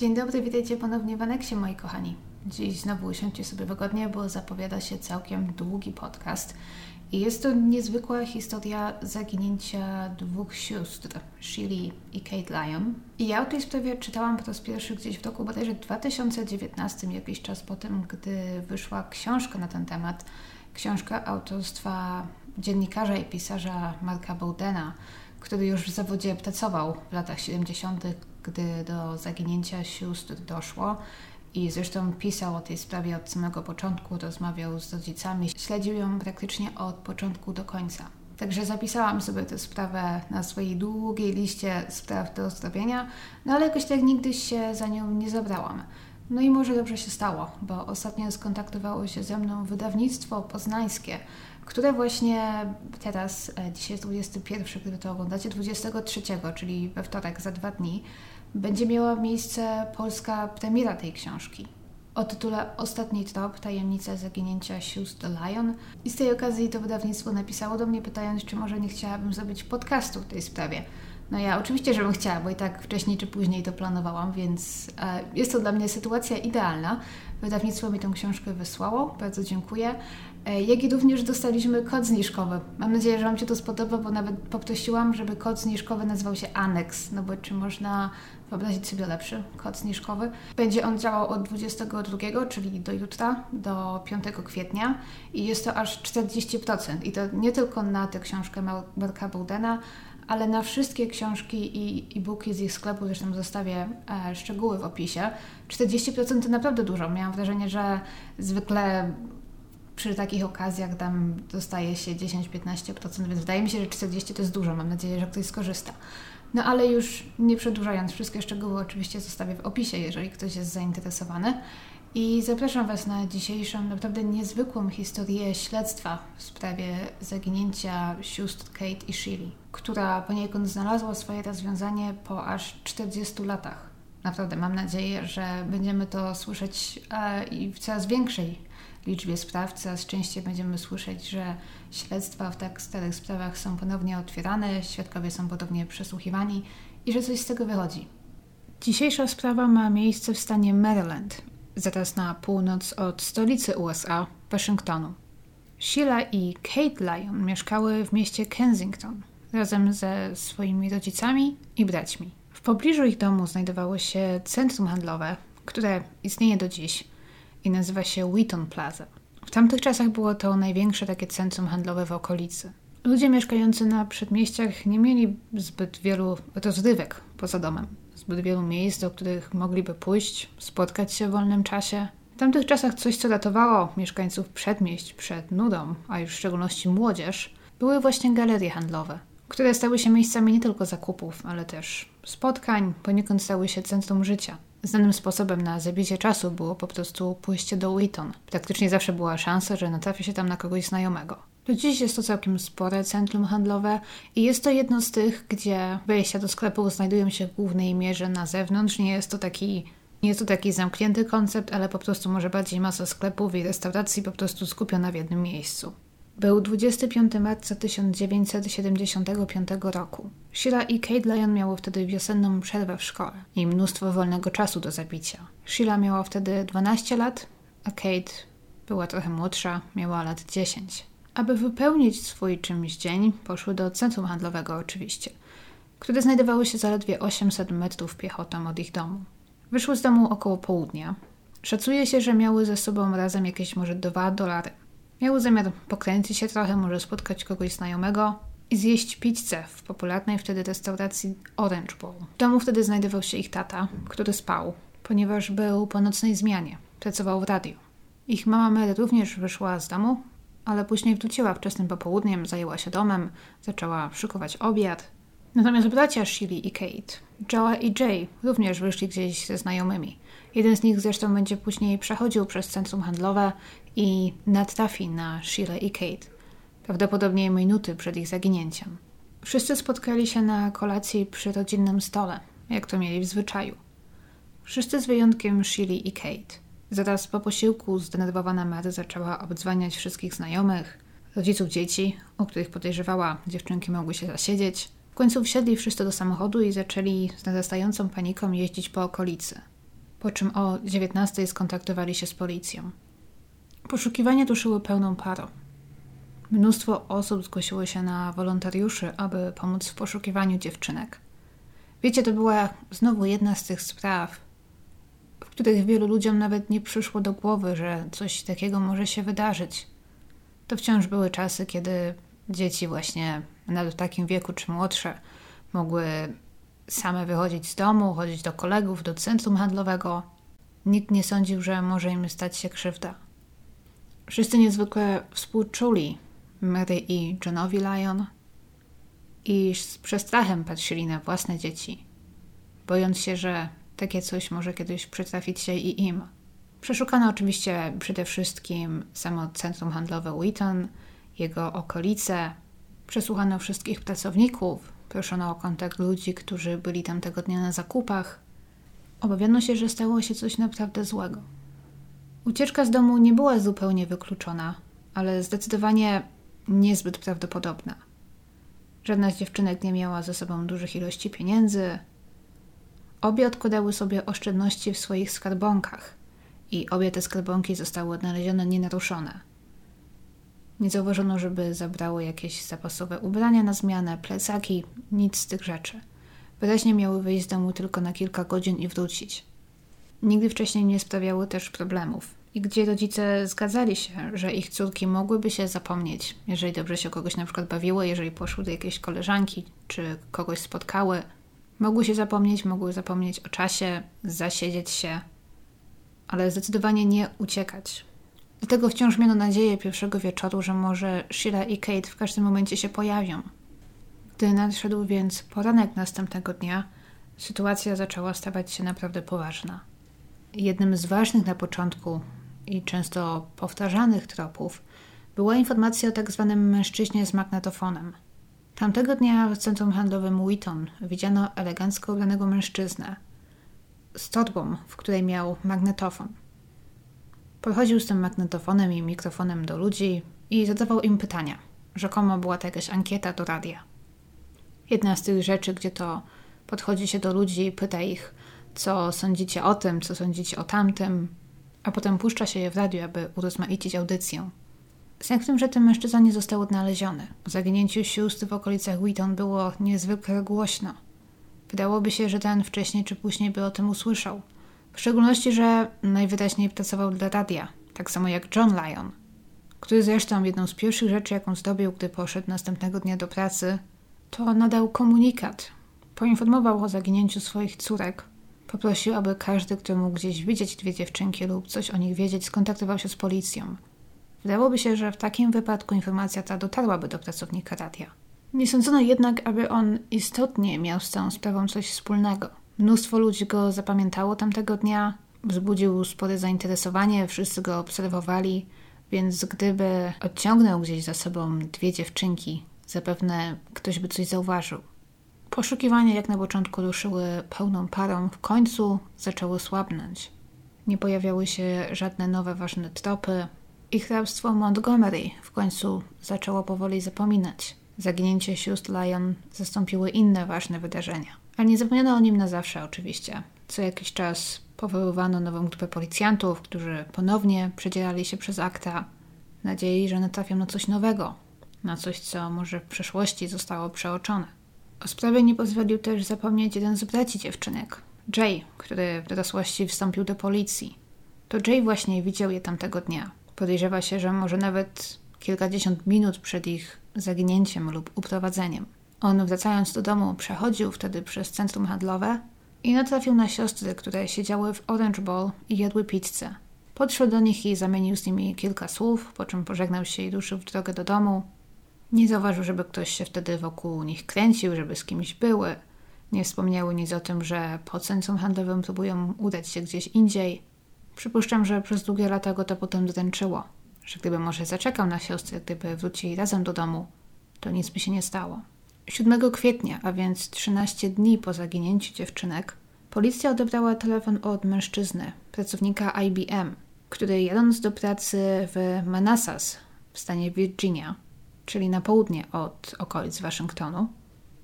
Dzień dobry, witajcie ponownie w Aneksie, moi kochani. Dziś znowu usiądźcie sobie wygodnie, bo zapowiada się całkiem długi podcast. I jest to niezwykła historia zaginięcia dwóch sióstr, Shirley i Kate Lyon. I ja o tej sprawie czytałam po raz pierwszy gdzieś w roku bodajże 2019, jakiś czas po tym, gdy wyszła książka na ten temat. Książka autorstwa dziennikarza i pisarza Marka Bowdena, który już w zawodzie pracował w latach 70., gdy do zaginięcia sióstr doszło. I zresztą pisał o tej sprawie od samego początku, rozmawiał z rodzicami, śledził ją praktycznie od początku do końca. Także zapisałam sobie tę sprawę na swojej długiej liście spraw do zrobienia, no ale jakoś tak nigdy się za nią nie zabrałam. No i może dobrze się stało, bo ostatnio skontaktowało się ze mną wydawnictwo poznańskie, które właśnie teraz, e, dzisiaj jest 21, gdy to oglądacie, 23, czyli we wtorek, za dwa dni, będzie miała miejsce polska premiera tej książki o tytule Ostatni trop, tajemnica zaginięcia sióstr Lion. I z tej okazji to wydawnictwo napisało do mnie pytając, czy może nie chciałabym zrobić podcastu w tej sprawie. No ja oczywiście, żebym chciała, bo i tak wcześniej czy później to planowałam, więc e, jest to dla mnie sytuacja idealna. Wydawnictwo mi tę książkę wysłało, bardzo dziękuję. E, jak i również dostaliśmy kod zniżkowy. Mam nadzieję, że Wam się to spodoba, bo nawet poprosiłam, żeby kod zniżkowy nazywał się Annex, no bo czy można wyobrazić sobie lepszy kod zniżkowy. Będzie on działał od 22, czyli do jutra, do 5 kwietnia i jest to aż 40%. I to nie tylko na tę książkę Marka Bowdena, ale na wszystkie książki i e-booki z ich sklepu, zresztą zostawię e, szczegóły w opisie. 40% to naprawdę dużo. Miałam wrażenie, że zwykle przy takich okazjach tam dostaje się 10-15%, więc wydaje mi się, że 40% to jest dużo. Mam nadzieję, że ktoś skorzysta. No ale już nie przedłużając, wszystkie szczegóły oczywiście zostawię w opisie, jeżeli ktoś jest zainteresowany. I zapraszam Was na dzisiejszą, naprawdę niezwykłą historię śledztwa w sprawie zaginięcia sióstr Kate i Shirley, która poniekąd znalazła swoje rozwiązanie po aż 40 latach. Naprawdę mam nadzieję, że będziemy to słyszeć e, i w coraz większej liczbie spraw. Coraz częściej będziemy słyszeć, że śledztwa w tak starych sprawach są ponownie otwierane, świadkowie są ponownie przesłuchiwani i że coś z tego wychodzi. Dzisiejsza sprawa ma miejsce w stanie Maryland, zaraz na północ od stolicy USA, Waszyngtonu. Sheila i Kate Lyon mieszkały w mieście Kensington razem ze swoimi rodzicami i braćmi. W pobliżu ich domu znajdowało się centrum handlowe, które istnieje do dziś i nazywa się Wheaton Plaza. W tamtych czasach było to największe takie centrum handlowe w okolicy. Ludzie mieszkający na przedmieściach nie mieli zbyt wielu rozrywek poza domem zbyt wielu miejsc, do których mogliby pójść, spotkać się w wolnym czasie. W tamtych czasach coś, co ratowało mieszkańców przedmieść przed nudą, a już w szczególności młodzież, były właśnie galerie handlowe, które stały się miejscami nie tylko zakupów, ale też spotkań, poniekąd stały się centrum życia. Znanym sposobem na zabicie czasu było po prostu pójście do Wheaton. Praktycznie zawsze była szansa, że natrafi się tam na kogoś znajomego. Do dziś jest to całkiem spore centrum handlowe i jest to jedno z tych, gdzie wejścia do sklepu znajdują się w głównej mierze na zewnątrz. Nie jest to taki nie jest to taki zamknięty koncept, ale po prostu może bardziej masa sklepów i restauracji po prostu skupiona w jednym miejscu. Był 25 marca 1975 roku. Sheila i Kate Lyon miały wtedy wiosenną przerwę w szkole i mnóstwo wolnego czasu do zabicia. Sheila miała wtedy 12 lat, a Kate była trochę młodsza, miała lat 10. Aby wypełnić swój czymś dzień, poszły do centrum handlowego oczywiście, które znajdowało się zaledwie 800 metrów piechotą od ich domu. Wyszły z domu około południa. Szacuje się, że miały ze sobą razem jakieś może 2 dolary. Miały zamiar pokręcić się trochę, może spotkać kogoś znajomego i zjeść pizzę w popularnej wtedy restauracji Orange Bowl. W domu wtedy znajdował się ich tata, który spał, ponieważ był po nocnej zmianie. Pracował w radiu. Ich mama Mary również wyszła z domu, ale później wróciła wczesnym popołudniem, zajęła się domem, zaczęła szykować obiad. Natomiast bracia Shirley i Kate, Joa i Jay, również wyszli gdzieś ze znajomymi. Jeden z nich zresztą będzie później przechodził przez centrum handlowe i natrafi na Shirley i Kate, prawdopodobnie minuty przed ich zaginięciem. Wszyscy spotkali się na kolacji przy rodzinnym stole, jak to mieli w zwyczaju. Wszyscy z wyjątkiem Shirley i Kate – Zaraz po posiłku zdenerwowana Mary zaczęła obdzwaniać wszystkich znajomych, rodziców dzieci, o których podejrzewała, dziewczynki mogły się zasiedzieć. W końcu wsiedli wszyscy do samochodu i zaczęli z narastającą paniką jeździć po okolicy. po czym o 19 skontaktowali się z policją. Poszukiwania duszyły pełną parą. Mnóstwo osób zgłosiło się na wolontariuszy, aby pomóc w poszukiwaniu dziewczynek. Wiecie, to była znowu jedna z tych spraw, w których wielu ludziom nawet nie przyszło do głowy, że coś takiego może się wydarzyć. To wciąż były czasy, kiedy dzieci właśnie nawet w takim wieku czy młodsze mogły same wychodzić z domu, chodzić do kolegów, do centrum handlowego. Nikt nie sądził, że może im stać się krzywda. Wszyscy niezwykle współczuli Mary i Johnowi Lyon i z przestrachem patrzyli na własne dzieci, bojąc się, że takie coś może kiedyś przytrafić się i im. Przeszukano oczywiście przede wszystkim samo centrum handlowe Wheaton, jego okolice, przesłuchano wszystkich pracowników, proszono o kontakt ludzi, którzy byli tam tego dnia na zakupach. Obawiano się, że stało się coś naprawdę złego. Ucieczka z domu nie była zupełnie wykluczona, ale zdecydowanie niezbyt prawdopodobna. Żadna z dziewczynek nie miała ze sobą dużych ilości pieniędzy. Obie odkładały sobie oszczędności w swoich skarbonkach i obie te skarbonki zostały odnalezione nienaruszone. Nie zauważono, żeby zabrały jakieś zapasowe ubrania na zmianę, plecaki, nic z tych rzeczy. Wyraźnie miały wyjść z domu tylko na kilka godzin i wrócić. Nigdy wcześniej nie sprawiały też problemów. I gdzie rodzice zgadzali się, że ich córki mogłyby się zapomnieć, jeżeli dobrze się kogoś na przykład bawiły, jeżeli poszły do jakiejś koleżanki, czy kogoś spotkały, mogły się zapomnieć, mogły zapomnieć o czasie, zasiedzieć się, ale zdecydowanie nie uciekać. Dlatego wciąż miano nadzieję pierwszego wieczoru, że może Sheila i Kate w każdym momencie się pojawią. Gdy nadszedł więc poranek następnego dnia, sytuacja zaczęła stawać się naprawdę poważna. Jednym z ważnych na początku i często powtarzanych tropów była informacja o tak zwanym mężczyźnie z magnetofonem. Tamtego dnia w centrum handlowym Wheaton widziano elegancko ubranego mężczyznę z torbą, w której miał magnetofon. Podchodził z tym magnetofonem i mikrofonem do ludzi i zadawał im pytania. Rzekomo była to jakaś ankieta do radia. Jedna z tych rzeczy, gdzie to podchodzi się do ludzi i pyta ich, co sądzicie o tym, co sądzicie o tamtym, a potem puszcza się je w radio, aby urozmaicić audycję. Z tym, że ten mężczyzna nie został odnaleziony. O zaginięciu sióstr w okolicach Wheaton było niezwykle głośno. Wydałoby się, że ten wcześniej czy później by o tym usłyszał. W szczególności, że najwyraźniej pracował dla radia, tak samo jak John Lyon, który zresztą jedną z pierwszych rzeczy, jaką zdobył, gdy poszedł następnego dnia do pracy, to nadał komunikat. Poinformował o zaginięciu swoich córek Poprosił, aby każdy, kto mógł gdzieś widzieć dwie dziewczynki lub coś o nich wiedzieć, skontaktował się z policją. Wydawałoby się, że w takim wypadku informacja ta dotarłaby do pracownika radia. Nie sądzono jednak, aby on istotnie miał z całą sprawą coś wspólnego. Mnóstwo ludzi go zapamiętało tamtego dnia, wzbudził spore zainteresowanie, wszyscy go obserwowali, więc gdyby odciągnął gdzieś za sobą dwie dziewczynki, zapewne ktoś by coś zauważył. Poszukiwania jak na początku ruszyły pełną parą, w końcu zaczęły słabnąć. Nie pojawiały się żadne nowe ważne tropy. Ich hrabstwo Montgomery w końcu zaczęło powoli zapominać. Zaginięcie sióstr Lyon zastąpiły inne ważne wydarzenia. Ale nie zapomniano o nim na zawsze oczywiście. Co jakiś czas powoływano nową grupę policjantów, którzy ponownie przedzierali się przez akta, w nadziei, że natrafią na coś nowego, na coś, co może w przeszłości zostało przeoczone. O sprawie nie pozwolił też zapomnieć jeden z braci dziewczynek, Jay, który w dorosłości wstąpił do policji. To Jay właśnie widział je tamtego dnia. Podejrzewa się, że może nawet kilkadziesiąt minut przed ich zaginięciem lub uprowadzeniem. On wracając do domu przechodził wtedy przez centrum handlowe i natrafił na siostry, które siedziały w Orange Bowl i jadły pizzę. Podszedł do nich i zamienił z nimi kilka słów, po czym pożegnał się i ruszył w drogę do domu. Nie zauważył, żeby ktoś się wtedy wokół nich kręcił, żeby z kimś były. Nie wspomniały nic o tym, że po centrum handlowym próbują udać się gdzieś indziej. Przypuszczam, że przez długie lata go to potem dręczyło, że gdyby może zaczekał na siostrę, gdyby wrócili razem do domu, to nic by się nie stało. 7 kwietnia, a więc 13 dni po zaginięciu dziewczynek, policja odebrała telefon od mężczyzny, pracownika IBM, który jadąc do pracy w Manassas w stanie Virginia, czyli na południe od okolic Waszyngtonu,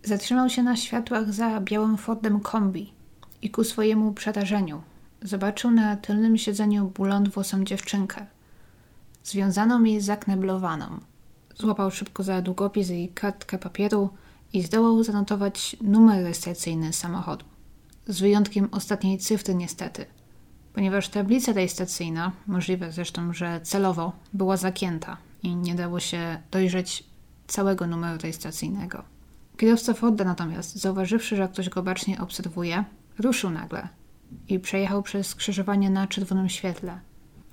zatrzymał się na światłach za białym Fordem kombi i ku swojemu przerażeniu zobaczył na tylnym siedzeniu blond włosą dziewczynkę, związaną i zakneblowaną. Złapał szybko za długopis i kartkę papieru i zdołał zanotować numer rejestracyjny samochodu. Z wyjątkiem ostatniej cyfry niestety, ponieważ tablica rejestracyjna, możliwe zresztą, że celowo, była zakięta i nie dało się dojrzeć całego numeru rejestracyjnego. Kierowca Forda natomiast, zauważywszy, że ktoś go bacznie obserwuje, ruszył nagle i przejechał przez skrzyżowanie na czerwonym świetle.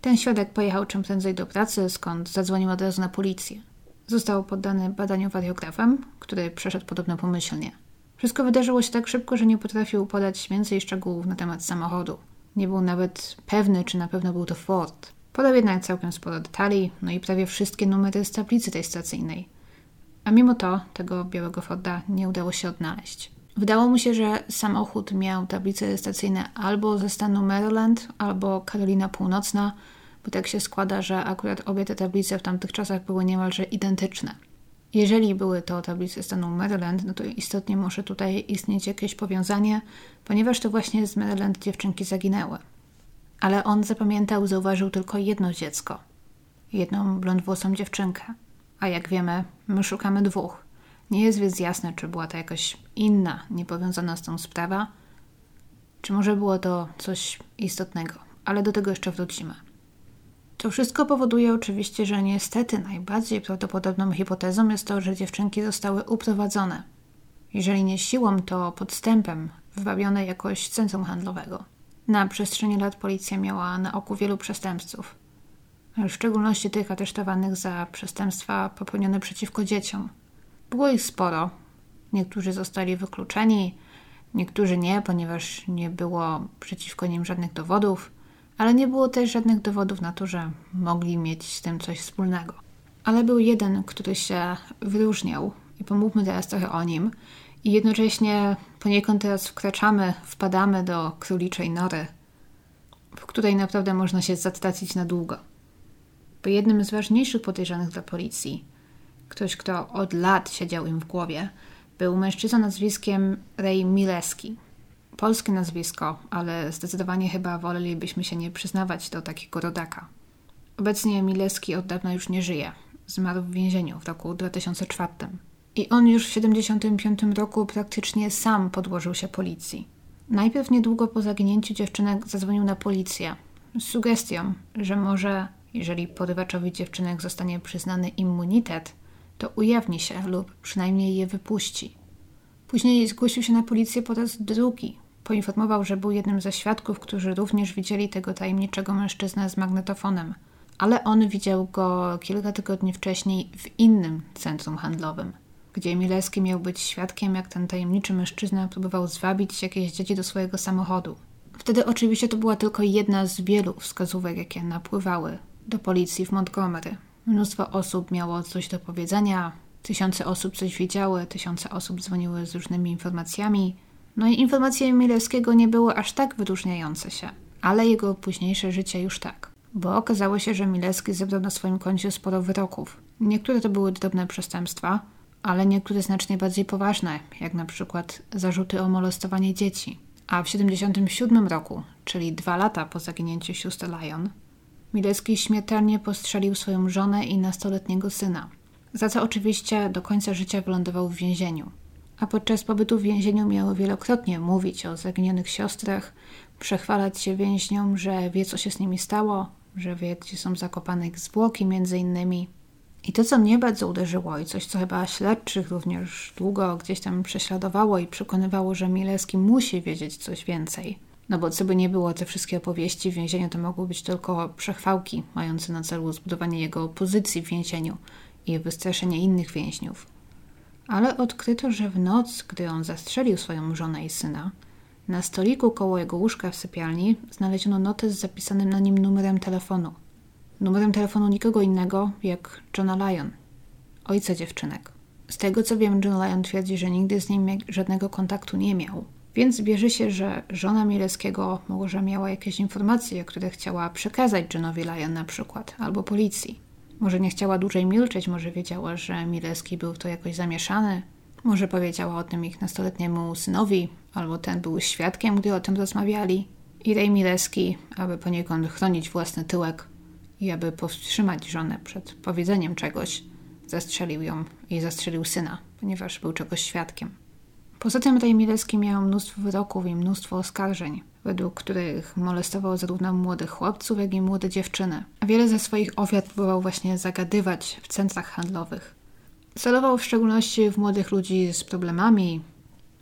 Ten świadek pojechał czym prędzej do pracy, skąd zadzwonił od razu na policję. Został poddany badaniu wariografem, który przeszedł podobno pomyślnie. Wszystko wydarzyło się tak szybko, że nie potrafił podać więcej szczegółów na temat samochodu. Nie był nawet pewny, czy na pewno był to Ford. Podał jednak całkiem sporo detali, no i prawie wszystkie numery z tablicy tej stacyjnej. A mimo to tego białego Forda nie udało się odnaleźć. Wydało mu się, że samochód miał tablice rejestracyjne albo ze stanu Maryland, albo Karolina Północna, bo tak się składa, że akurat obie te tablice w tamtych czasach były niemalże identyczne. Jeżeli były to tablice stanu Maryland, no to istotnie może tutaj istnieć jakieś powiązanie, ponieważ to właśnie z Maryland dziewczynki zaginęły. Ale on zapamiętał, zauważył tylko jedno dziecko. Jedną blondwłosą dziewczynkę. A jak wiemy, my szukamy dwóch. Nie jest więc jasne, czy była to jakaś inna, niepowiązana z tą sprawa, czy może było to coś istotnego, ale do tego jeszcze wrócimy. To wszystko powoduje oczywiście, że niestety najbardziej prawdopodobną hipotezą jest to, że dziewczynki zostały uprowadzone. Jeżeli nie siłą, to podstępem, wbawione jakoś centrum handlowego. Na przestrzeni lat policja miała na oku wielu przestępców, w szczególności tych aresztowanych za przestępstwa popełnione przeciwko dzieciom. Było ich sporo. Niektórzy zostali wykluczeni, niektórzy nie, ponieważ nie było przeciwko nim żadnych dowodów ale nie było też żadnych dowodów na to, że mogli mieć z tym coś wspólnego. Ale był jeden, który się wyróżniał i pomówmy teraz trochę o nim. I jednocześnie poniekąd teraz wkraczamy, wpadamy do króliczej nory, w której naprawdę można się zatracić na długo. Bo jednym z ważniejszych podejrzanych dla policji, ktoś, kto od lat siedział im w głowie, był mężczyzna nazwiskiem Ray Mileski polskie nazwisko, ale zdecydowanie chyba wolelibyśmy się nie przyznawać do takiego rodaka. Obecnie Mileski od dawna już nie żyje. Zmarł w więzieniu w roku 2004. I on już w 1975 roku praktycznie sam podłożył się policji. Najpierw niedługo po zaginięciu dziewczynek zadzwonił na policję z sugestią, że może, jeżeli porywaczowi dziewczynek zostanie przyznany immunitet, to ujawni się lub przynajmniej je wypuści. Później zgłosił się na policję po raz drugi, Poinformował, że był jednym ze świadków, którzy również widzieli tego tajemniczego mężczyznę z magnetofonem, ale on widział go kilka tygodni wcześniej w innym centrum handlowym, gdzie Mileski miał być świadkiem, jak ten tajemniczy mężczyzna próbował zwabić jakieś dzieci do swojego samochodu. Wtedy oczywiście to była tylko jedna z wielu wskazówek, jakie napływały do policji w Montgomery. Mnóstwo osób miało coś do powiedzenia, tysiące osób coś widziały, tysiące osób dzwoniły z różnymi informacjami, no i informacje Milewskiego nie były aż tak wyróżniające się, ale jego późniejsze życie już tak. Bo okazało się, że Milewski zebrał na swoim koncie sporo wyroków. Niektóre to były drobne przestępstwa, ale niektóre znacznie bardziej poważne, jak na przykład zarzuty o molestowanie dzieci. A w 1977 roku, czyli dwa lata po zaginięciu sióstr Lyon, Milewski śmiertelnie postrzelił swoją żonę i nastoletniego syna, za co oczywiście do końca życia wylądował w więzieniu a podczas pobytu w więzieniu miał wielokrotnie mówić o zaginionych siostrach, przechwalać się więźniom, że wie, co się z nimi stało, że wie, gdzie są zakopane ich zwłoki między innymi. I to, co mnie bardzo uderzyło i coś, co chyba śledczych również długo gdzieś tam prześladowało i przekonywało, że Mileski musi wiedzieć coś więcej. No bo co by nie było, te wszystkie opowieści w więzieniu to mogły być tylko przechwałki, mające na celu zbudowanie jego pozycji w więzieniu i wystraszenie innych więźniów ale odkryto, że w noc, gdy on zastrzelił swoją żonę i syna, na stoliku koło jego łóżka w sypialni znaleziono notę z zapisanym na nim numerem telefonu. Numerem telefonu nikogo innego jak Johna Lyon, ojca dziewczynek. Z tego co wiem, John Lyon twierdzi, że nigdy z nim żadnego kontaktu nie miał. Więc bierze się, że żona Mileskiego może miała jakieś informacje, które chciała przekazać Johnowi Lyon na przykład, albo policji. Może nie chciała dłużej milczeć, może wiedziała, że Mileski był w to jakoś zamieszany. Może powiedziała o tym ich nastoletniemu synowi, albo ten był świadkiem, gdy o tym rozmawiali. I Ray Mileski, aby poniekąd chronić własny tyłek i aby powstrzymać żonę przed powiedzeniem czegoś, zastrzelił ją i zastrzelił syna, ponieważ był czegoś świadkiem. Poza tym Ray Mileski miał mnóstwo wyroków i mnóstwo oskarżeń, według których molestował zarówno młodych chłopców, jak i młode dziewczyny. Wiele ze swoich ofiar próbował właśnie zagadywać w centrach handlowych. Celował w szczególności w młodych ludzi z problemami,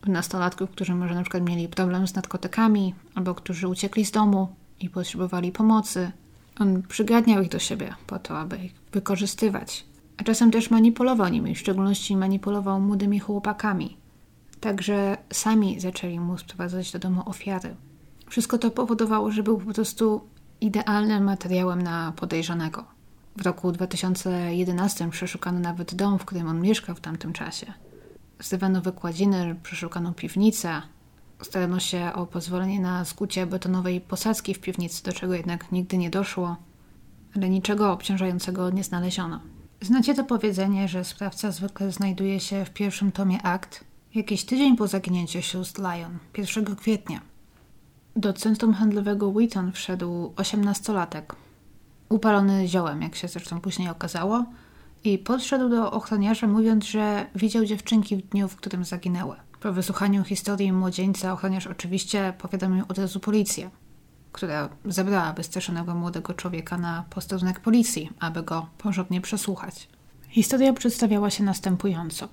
w nastolatków, którzy może na przykład mieli problem z narkotykami, albo którzy uciekli z domu i potrzebowali pomocy. On przygadniał ich do siebie po to, aby ich wykorzystywać. A czasem też manipulował nimi, w szczególności manipulował młodymi chłopakami. Także sami zaczęli mu sprowadzać do domu ofiary. Wszystko to powodowało, że był po prostu idealnym materiałem na podejrzanego. W roku 2011 przeszukano nawet dom, w którym on mieszkał w tamtym czasie. Zdawano wykładziny, przeszukano piwnicę. Starano się o pozwolenie na skucie betonowej posadzki w piwnicy, do czego jednak nigdy nie doszło, ale niczego obciążającego nie znaleziono. Znacie to powiedzenie, że sprawca zwykle znajduje się w pierwszym tomie akt, jakiś tydzień po zaginięciu sióstr Lyon, 1 kwietnia. Do centrum handlowego Wheaton wszedł osiemnastolatek, upalony ziołem, jak się zresztą później okazało, i podszedł do ochroniarza, mówiąc, że widział dziewczynki w dniu, w którym zaginęły. Po wysłuchaniu historii młodzieńca ochroniarz oczywiście powiadomił od razu policję, która zabrała wystraszonego młodego człowieka na posterunek policji, aby go porządnie przesłuchać. Historia przedstawiała się następująco.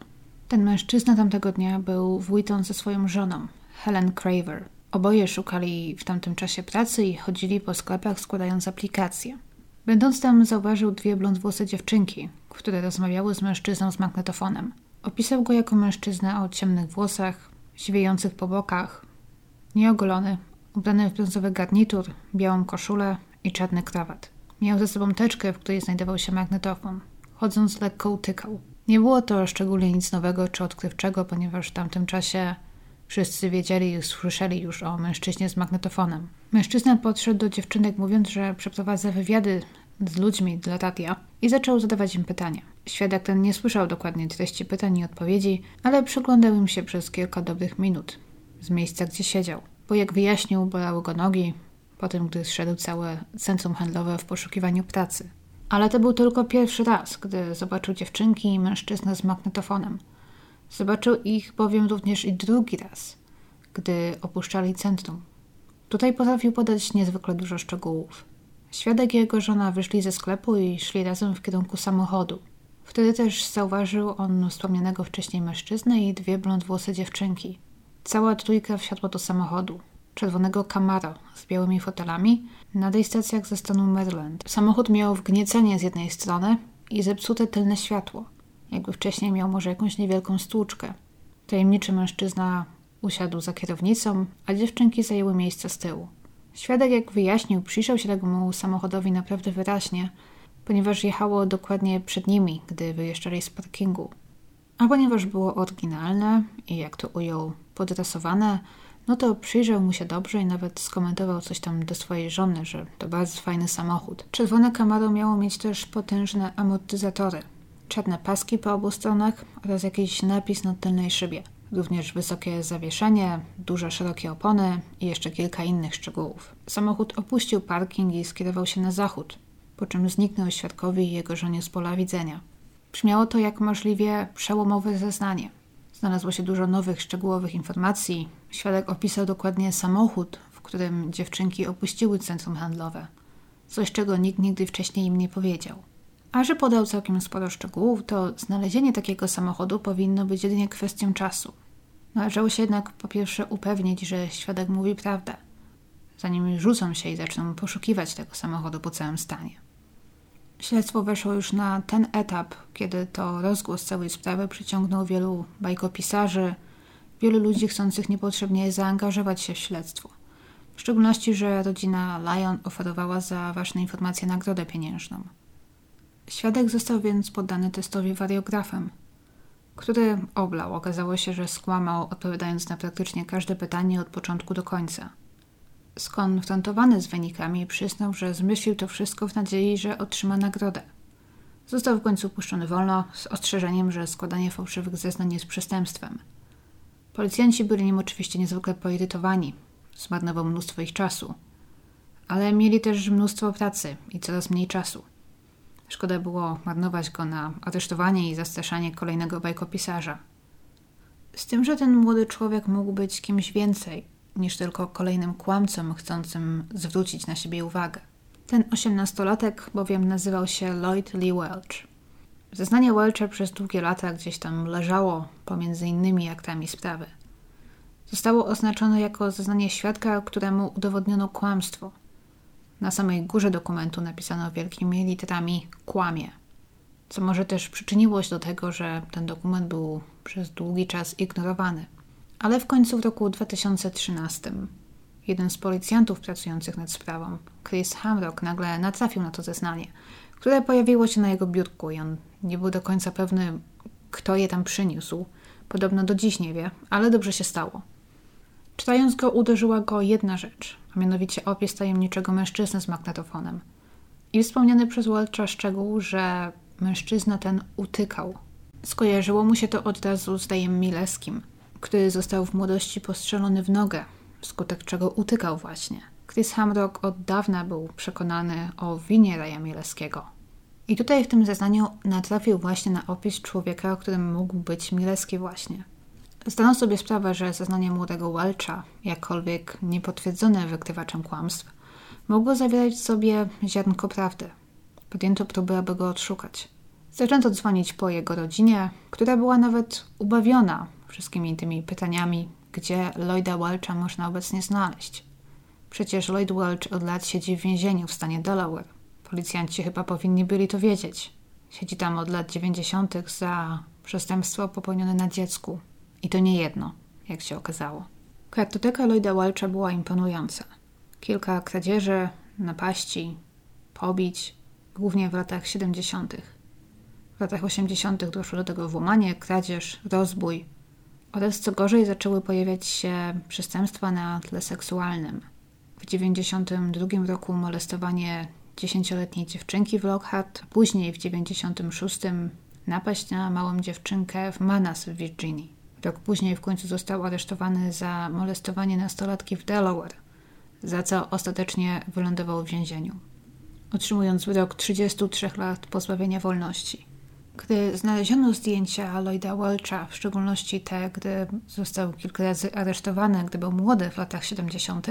Ten mężczyzna tamtego dnia był w Wheaton ze swoją żoną, Helen Craver. Oboje szukali w tamtym czasie pracy i chodzili po sklepach składając aplikacje. Będąc tam, zauważył dwie blondwłose dziewczynki, które rozmawiały z mężczyzną z magnetofonem. Opisał go jako mężczyznę o ciemnych włosach, siwiejących po bokach, nieogolony, ubrany w brązowy garnitur, białą koszulę i czarny krawat. Miał ze sobą teczkę, w której znajdował się magnetofon. Chodząc lekko utykał. Nie było to szczególnie nic nowego czy odkrywczego, ponieważ w tamtym czasie wszyscy wiedzieli i słyszeli już o mężczyźnie z magnetofonem. Mężczyzna podszedł do dziewczynek, mówiąc, że przeprowadza wywiady z ludźmi dla radia i zaczął zadawać im pytania. Świadek ten nie słyszał dokładnie treści pytań i odpowiedzi, ale przyglądał im się przez kilka dobrych minut z miejsca, gdzie siedział. Bo jak wyjaśnił, bolały go nogi, po tym, gdy zszedł całe centrum handlowe w poszukiwaniu pracy. Ale to był tylko pierwszy raz, gdy zobaczył dziewczynki i mężczyznę z magnetofonem. Zobaczył ich bowiem również i drugi raz, gdy opuszczali centrum. Tutaj potrafił podać niezwykle dużo szczegółów. Świadek i jego żona wyszli ze sklepu i szli razem w kierunku samochodu. Wtedy też zauważył on wspomnianego wcześniej mężczyznę i dwie blondwłose dziewczynki. Cała trójka wsiadła do samochodu. Czerwonego Camaro z białymi fotelami na tej stacjach ze stanu Maryland. Samochód miał wgniecenie z jednej strony i zepsute tylne światło. Jakby wcześniej miał może jakąś niewielką stłuczkę. Tajemniczy mężczyzna usiadł za kierownicą, a dziewczynki zajęły miejsce z tyłu. Świadek, jak wyjaśnił, przyjrzał się temu samochodowi naprawdę wyraźnie, ponieważ jechało dokładnie przed nimi, gdy wyjeżdżali z parkingu. A ponieważ było oryginalne i, jak to ujął, podrasowane, no to przyjrzał mu się dobrze i nawet skomentował coś tam do swojej żony, że to bardzo fajny samochód. Czerwone Camaro miało mieć też potężne amortyzatory, czarne paski po obu stronach oraz jakiś napis na tylnej szybie. Również wysokie zawieszenie, duże, szerokie opony i jeszcze kilka innych szczegółów. Samochód opuścił parking i skierował się na zachód, po czym zniknął świadkowi i jego żonie z pola widzenia. Brzmiało to jak możliwie przełomowe zeznanie. Znalazło się dużo nowych, szczegółowych informacji. Świadek opisał dokładnie samochód, w którym dziewczynki opuściły centrum handlowe. Coś, czego nikt nigdy wcześniej im nie powiedział. A że podał całkiem sporo szczegółów, to znalezienie takiego samochodu powinno być jedynie kwestią czasu. Należało się jednak po pierwsze upewnić, że świadek mówi prawdę, zanim rzucą się i zaczną poszukiwać tego samochodu po całym stanie. Śledztwo weszło już na ten etap, kiedy to rozgłos całej sprawy przyciągnął wielu bajkopisarzy, wielu ludzi chcących niepotrzebnie zaangażować się w śledztwo. W szczególności, że rodzina Lyon oferowała za ważne informacje nagrodę pieniężną. Świadek został więc poddany testowi wariografem, który oblał. Okazało się, że skłamał, odpowiadając na praktycznie każde pytanie od początku do końca. Skonfrontowany z wynikami, przyznał, że zmyślił to wszystko w nadziei, że otrzyma nagrodę. Został w końcu puszczony wolno, z ostrzeżeniem, że składanie fałszywych zeznań jest przestępstwem. Policjanci byli nim oczywiście niezwykle poirytowani, zmarnował mnóstwo ich czasu. Ale mieli też mnóstwo pracy i coraz mniej czasu. Szkoda było marnować go na aresztowanie i zastraszanie kolejnego bajkopisarza. Z tym, że ten młody człowiek mógł być kimś więcej niż tylko kolejnym kłamcą chcącym zwrócić na siebie uwagę. Ten osiemnastolatek bowiem nazywał się Lloyd Lee Welch. Zeznanie Welcha przez długie lata gdzieś tam leżało pomiędzy innymi aktami sprawy. Zostało oznaczone jako zeznanie świadka, któremu udowodniono kłamstwo. Na samej górze dokumentu napisano wielkimi literami kłamie, co może też przyczyniło się do tego, że ten dokument był przez długi czas ignorowany. Ale w końcu w roku 2013 jeden z policjantów pracujących nad sprawą, Chris Hamrock, nagle natrafił na to zeznanie, które pojawiło się na jego biurku i on nie był do końca pewny, kto je tam przyniósł. Podobno do dziś nie wie, ale dobrze się stało. Czytając go, uderzyła go jedna rzecz, mianowicie opis tajemniczego mężczyzny z magnetofonem. I wspomniany przez Welcha szczegół, że mężczyzna ten utykał. Skojarzyło mu się to od razu z Dajem Mileskim, który został w młodości postrzelony w nogę, wskutek czego utykał właśnie. Chris Hamrock od dawna był przekonany o winie Raja Mileskiego. I tutaj w tym zeznaniu natrafił właśnie na opis człowieka, którym mógł być Mileski właśnie. Zdano sobie sprawę, że zeznanie młodego Welcha, jakkolwiek niepotwierdzone wykrywaczem kłamstw, mogło zawierać w sobie ziarnko prawdy. Podjęto próby, aby go odszukać. Zaczęto dzwonić po jego rodzinie, która była nawet ubawiona wszystkimi tymi pytaniami, gdzie Lloyda Welcha można obecnie znaleźć. Przecież Lloyd Welch od lat siedzi w więzieniu w stanie Delaware. Policjanci chyba powinni byli to wiedzieć. Siedzi tam od lat 90. za przestępstwo popełnione na dziecku. I to nie jedno, jak się okazało. Kartoteka Lloyda Welcha była imponująca. Kilka kradzieży, napaści, pobić, głównie w latach 70. W latach 80. doszło do tego włamanie, kradzież, rozbój oraz co gorzej zaczęły pojawiać się przestępstwa na tle seksualnym. W 92 roku molestowanie dziesięcioletniej dziewczynki w Lockhart, później w 96 napaść na małą dziewczynkę w Manas w Virginii. Rok później w końcu został aresztowany za molestowanie nastolatki w Delaware, za co ostatecznie wylądował w więzieniu, otrzymując wyrok 33 lat pozbawienia wolności. Gdy znaleziono zdjęcia Lloyda Welcha, w szczególności te, gdy został kilka razy aresztowany, gdy był młody w latach 70.,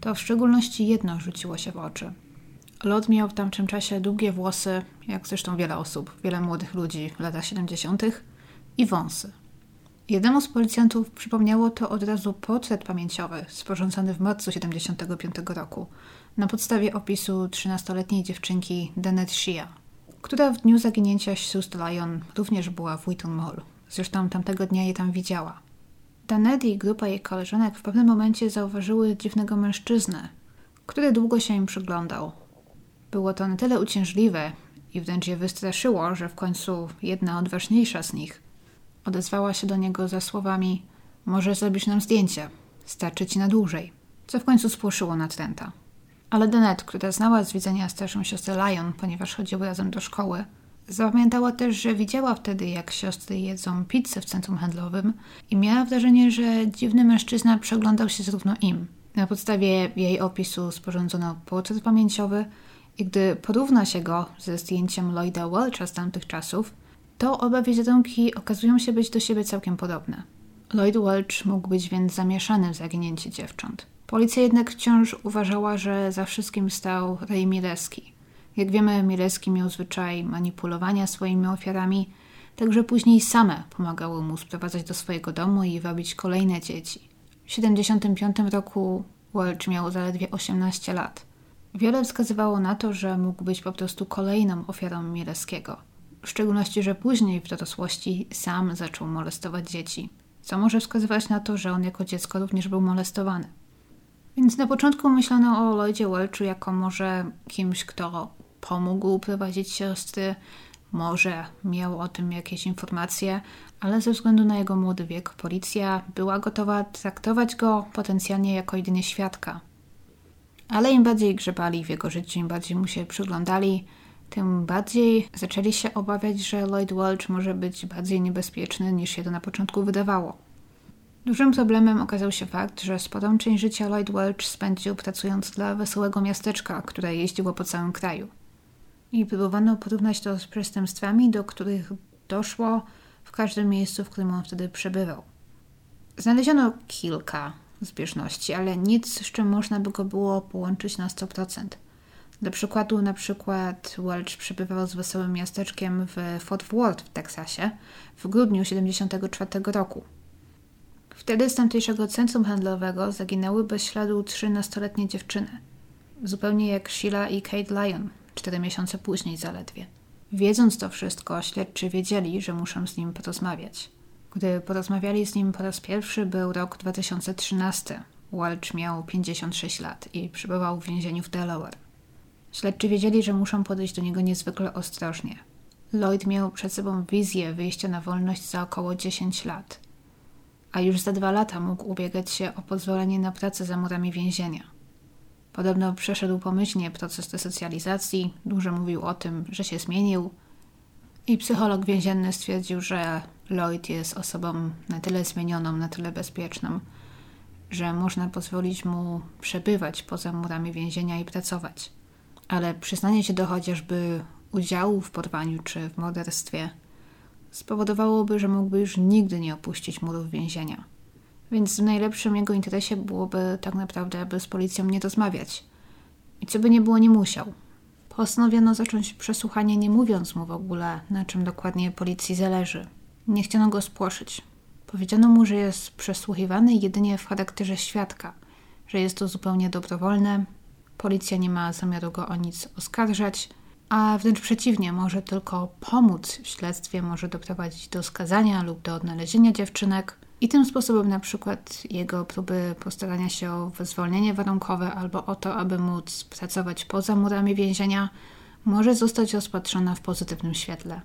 to w szczególności jedno rzuciło się w oczy. Lloyd miał w tamtym czasie długie włosy, jak zresztą wiele osób, wiele młodych ludzi w latach 70., i wąsy. Jednemu z policjantów przypomniało to od razu portret pamięciowy sporządzony w marcu 75 roku na podstawie opisu 13-letniej dziewczynki Danet Shia, która w dniu zaginięcia sióstr Lyon również była w Wheaton Mall. Zresztą tamtego dnia je tam widziała. Danet i grupa jej koleżanek w pewnym momencie zauważyły dziwnego mężczyznę, który długo się im przyglądał. Było to na tyle uciążliwe i wręcz je wystraszyło, że w końcu jedna odważniejsza z nich odezwała się do niego za słowami: Może zrobisz nam zdjęcie, starczy ci na dłużej. Co w końcu spłoszyło natręta. Ale Denet, która znała z widzenia starszą siostrę Lion, ponieważ chodziły razem do szkoły, zapamiętała też, że widziała wtedy, jak siostry jedzą pizzę w centrum handlowym i miała wrażenie, że dziwny mężczyzna przeglądał się zarówno im. Na podstawie jej opisu sporządzono portret pamięciowy i gdy porówna się go ze zdjęciem Lloyda Welcha z tamtych czasów, to oba wizerunki okazują się być do siebie całkiem podobne. Lloyd Welch mógł być więc zamieszany w zaginięcie dziewcząt. Policja jednak wciąż uważała, że za wszystkim stał Ray Mileski. Jak wiemy, Mileski miał zwyczaj manipulowania swoimi ofiarami, także później same pomagały mu sprowadzać do swojego domu i wabić kolejne dzieci. W 1975 roku Welch miał zaledwie 18 lat. Wiele wskazywało na to, że mógł być po prostu kolejną ofiarą Mileskiego. W szczególności, że później w dorosłości sam zaczął molestować dzieci, co może wskazywać na to, że on jako dziecko również był molestowany. Więc na początku myślano o Lloydzie Welchu jako może kimś, kto pomógł prowadzić siostry, może miał o tym jakieś informacje, ale ze względu na jego młody wiek policja była gotowa traktować go potencjalnie jako jedynie świadka. Ale im bardziej grzebali w jego życiu, im bardziej mu się przyglądali, tym bardziej zaczęli się obawiać, że Lloyd Welch może być bardziej niebezpieczny niż się to na początku wydawało. Dużym problemem okazał się fakt, że sporą część życia Lloyd Welch spędził pracując dla wesołego miasteczka, które jeździło po całym kraju. I próbowano porównać to z przestępstwami, do których doszło w każdym miejscu, w którym on wtedy przebywał. Znaleziono kilka zbieżności, ale nic, z czym można by go było połączyć na 100%. Dla przykładu, na przykład Welch przebywał z wesołym miasteczkiem w Fort Worth w Teksasie w grudniu 1974 roku. Wtedy z tamtejszego centrum handlowego zaginęły bez śladu trzy nastoletnie dziewczyny. Zupełnie jak Sheila i Kate Lyon, cztery miesiące później zaledwie. Wiedząc to wszystko, śledczy wiedzieli, że muszą z nim porozmawiać. Gdy porozmawiali z nim po raz pierwszy, był rok 2013. Welch miał 56 lat i przebywał w więzieniu w Delaware. Śledczy wiedzieli, że muszą podejść do niego niezwykle ostrożnie. Lloyd miał przed sobą wizję wyjścia na wolność za około 10 lat, a już za dwa lata mógł ubiegać się o pozwolenie na pracę za murami więzienia. Podobno przeszedł pomyślnie proces resocjalizacji, dużo mówił o tym, że się zmienił i psycholog więzienny stwierdził, że Lloyd jest osobą na tyle zmienioną, na tyle bezpieczną, że można pozwolić mu przebywać poza murami więzienia i pracować. Ale przyznanie się do chociażby udziału w porwaniu czy w morderstwie spowodowałoby, że mógłby już nigdy nie opuścić murów więzienia. Więc w najlepszym jego interesie byłoby tak naprawdę, aby z policją nie rozmawiać. I co by nie było, nie musiał. Postanowiono zacząć przesłuchanie, nie mówiąc mu w ogóle, na czym dokładnie policji zależy. Nie chciano go spłoszyć. Powiedziano mu, że jest przesłuchiwany jedynie w charakterze świadka, że jest to zupełnie dobrowolne, policja nie ma zamiaru go o nic oskarżać, a wręcz przeciwnie, może tylko pomóc w śledztwie, może doprowadzić do skazania lub do odnalezienia dziewczynek. I tym sposobem na przykład jego próby postarania się o wyzwolnienie warunkowe albo o to, aby móc pracować poza murami więzienia, może zostać rozpatrzona w pozytywnym świetle.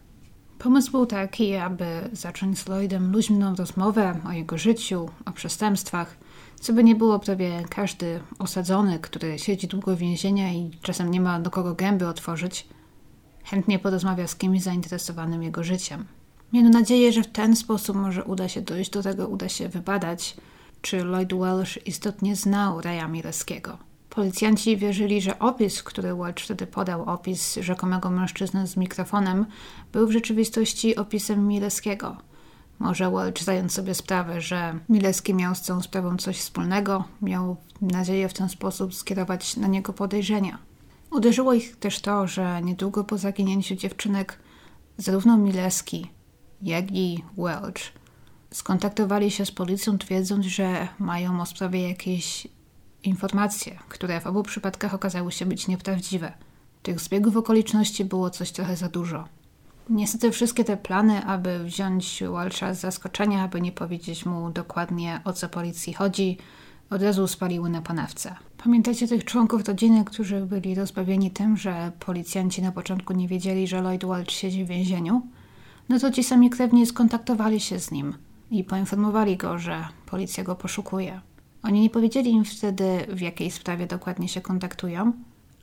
Pomysł był taki, aby zacząć z Lloydem luźną rozmowę o jego życiu, o przestępstwach, co by nie było prawie każdy osadzony, który siedzi długo w więzienia i czasem nie ma do kogo gęby otworzyć, chętnie porozmawia z kimś zainteresowanym jego życiem. Miano nadzieję, że w ten sposób może uda się dojść do tego, uda się wybadać, czy Lloyd Welsh istotnie znał Raya Mileskiego. Policjanci wierzyli, że opis, który Welch wtedy podał, opis rzekomego mężczyzny z mikrofonem, był w rzeczywistości opisem Mileskiego. Może Welch zająć sobie sprawę, że Mileski miał z tą sprawą coś wspólnego, miał nadzieję w ten sposób skierować na niego podejrzenia. Uderzyło ich też to, że niedługo po zaginięciu dziewczynek zarówno Mileski, jak i Welch skontaktowali się z policją, twierdząc, że mają o sprawie jakieś informacje, które w obu przypadkach okazały się być nieprawdziwe. Tych zbiegów okoliczności było coś trochę za dużo. Niestety wszystkie te plany, aby wziąć Walsha z zaskoczenia, aby nie powiedzieć mu dokładnie o co policji chodzi, od razu spaliły na panewce. Pamiętacie tych członków rodziny, którzy byli rozbawieni tym, że policjanci na początku nie wiedzieli, że Lloyd Walsh siedzi w więzieniu? No to ci sami krewni skontaktowali się z nim i poinformowali go, że policja go poszukuje. Oni nie powiedzieli im wtedy, w jakiej sprawie dokładnie się kontaktują,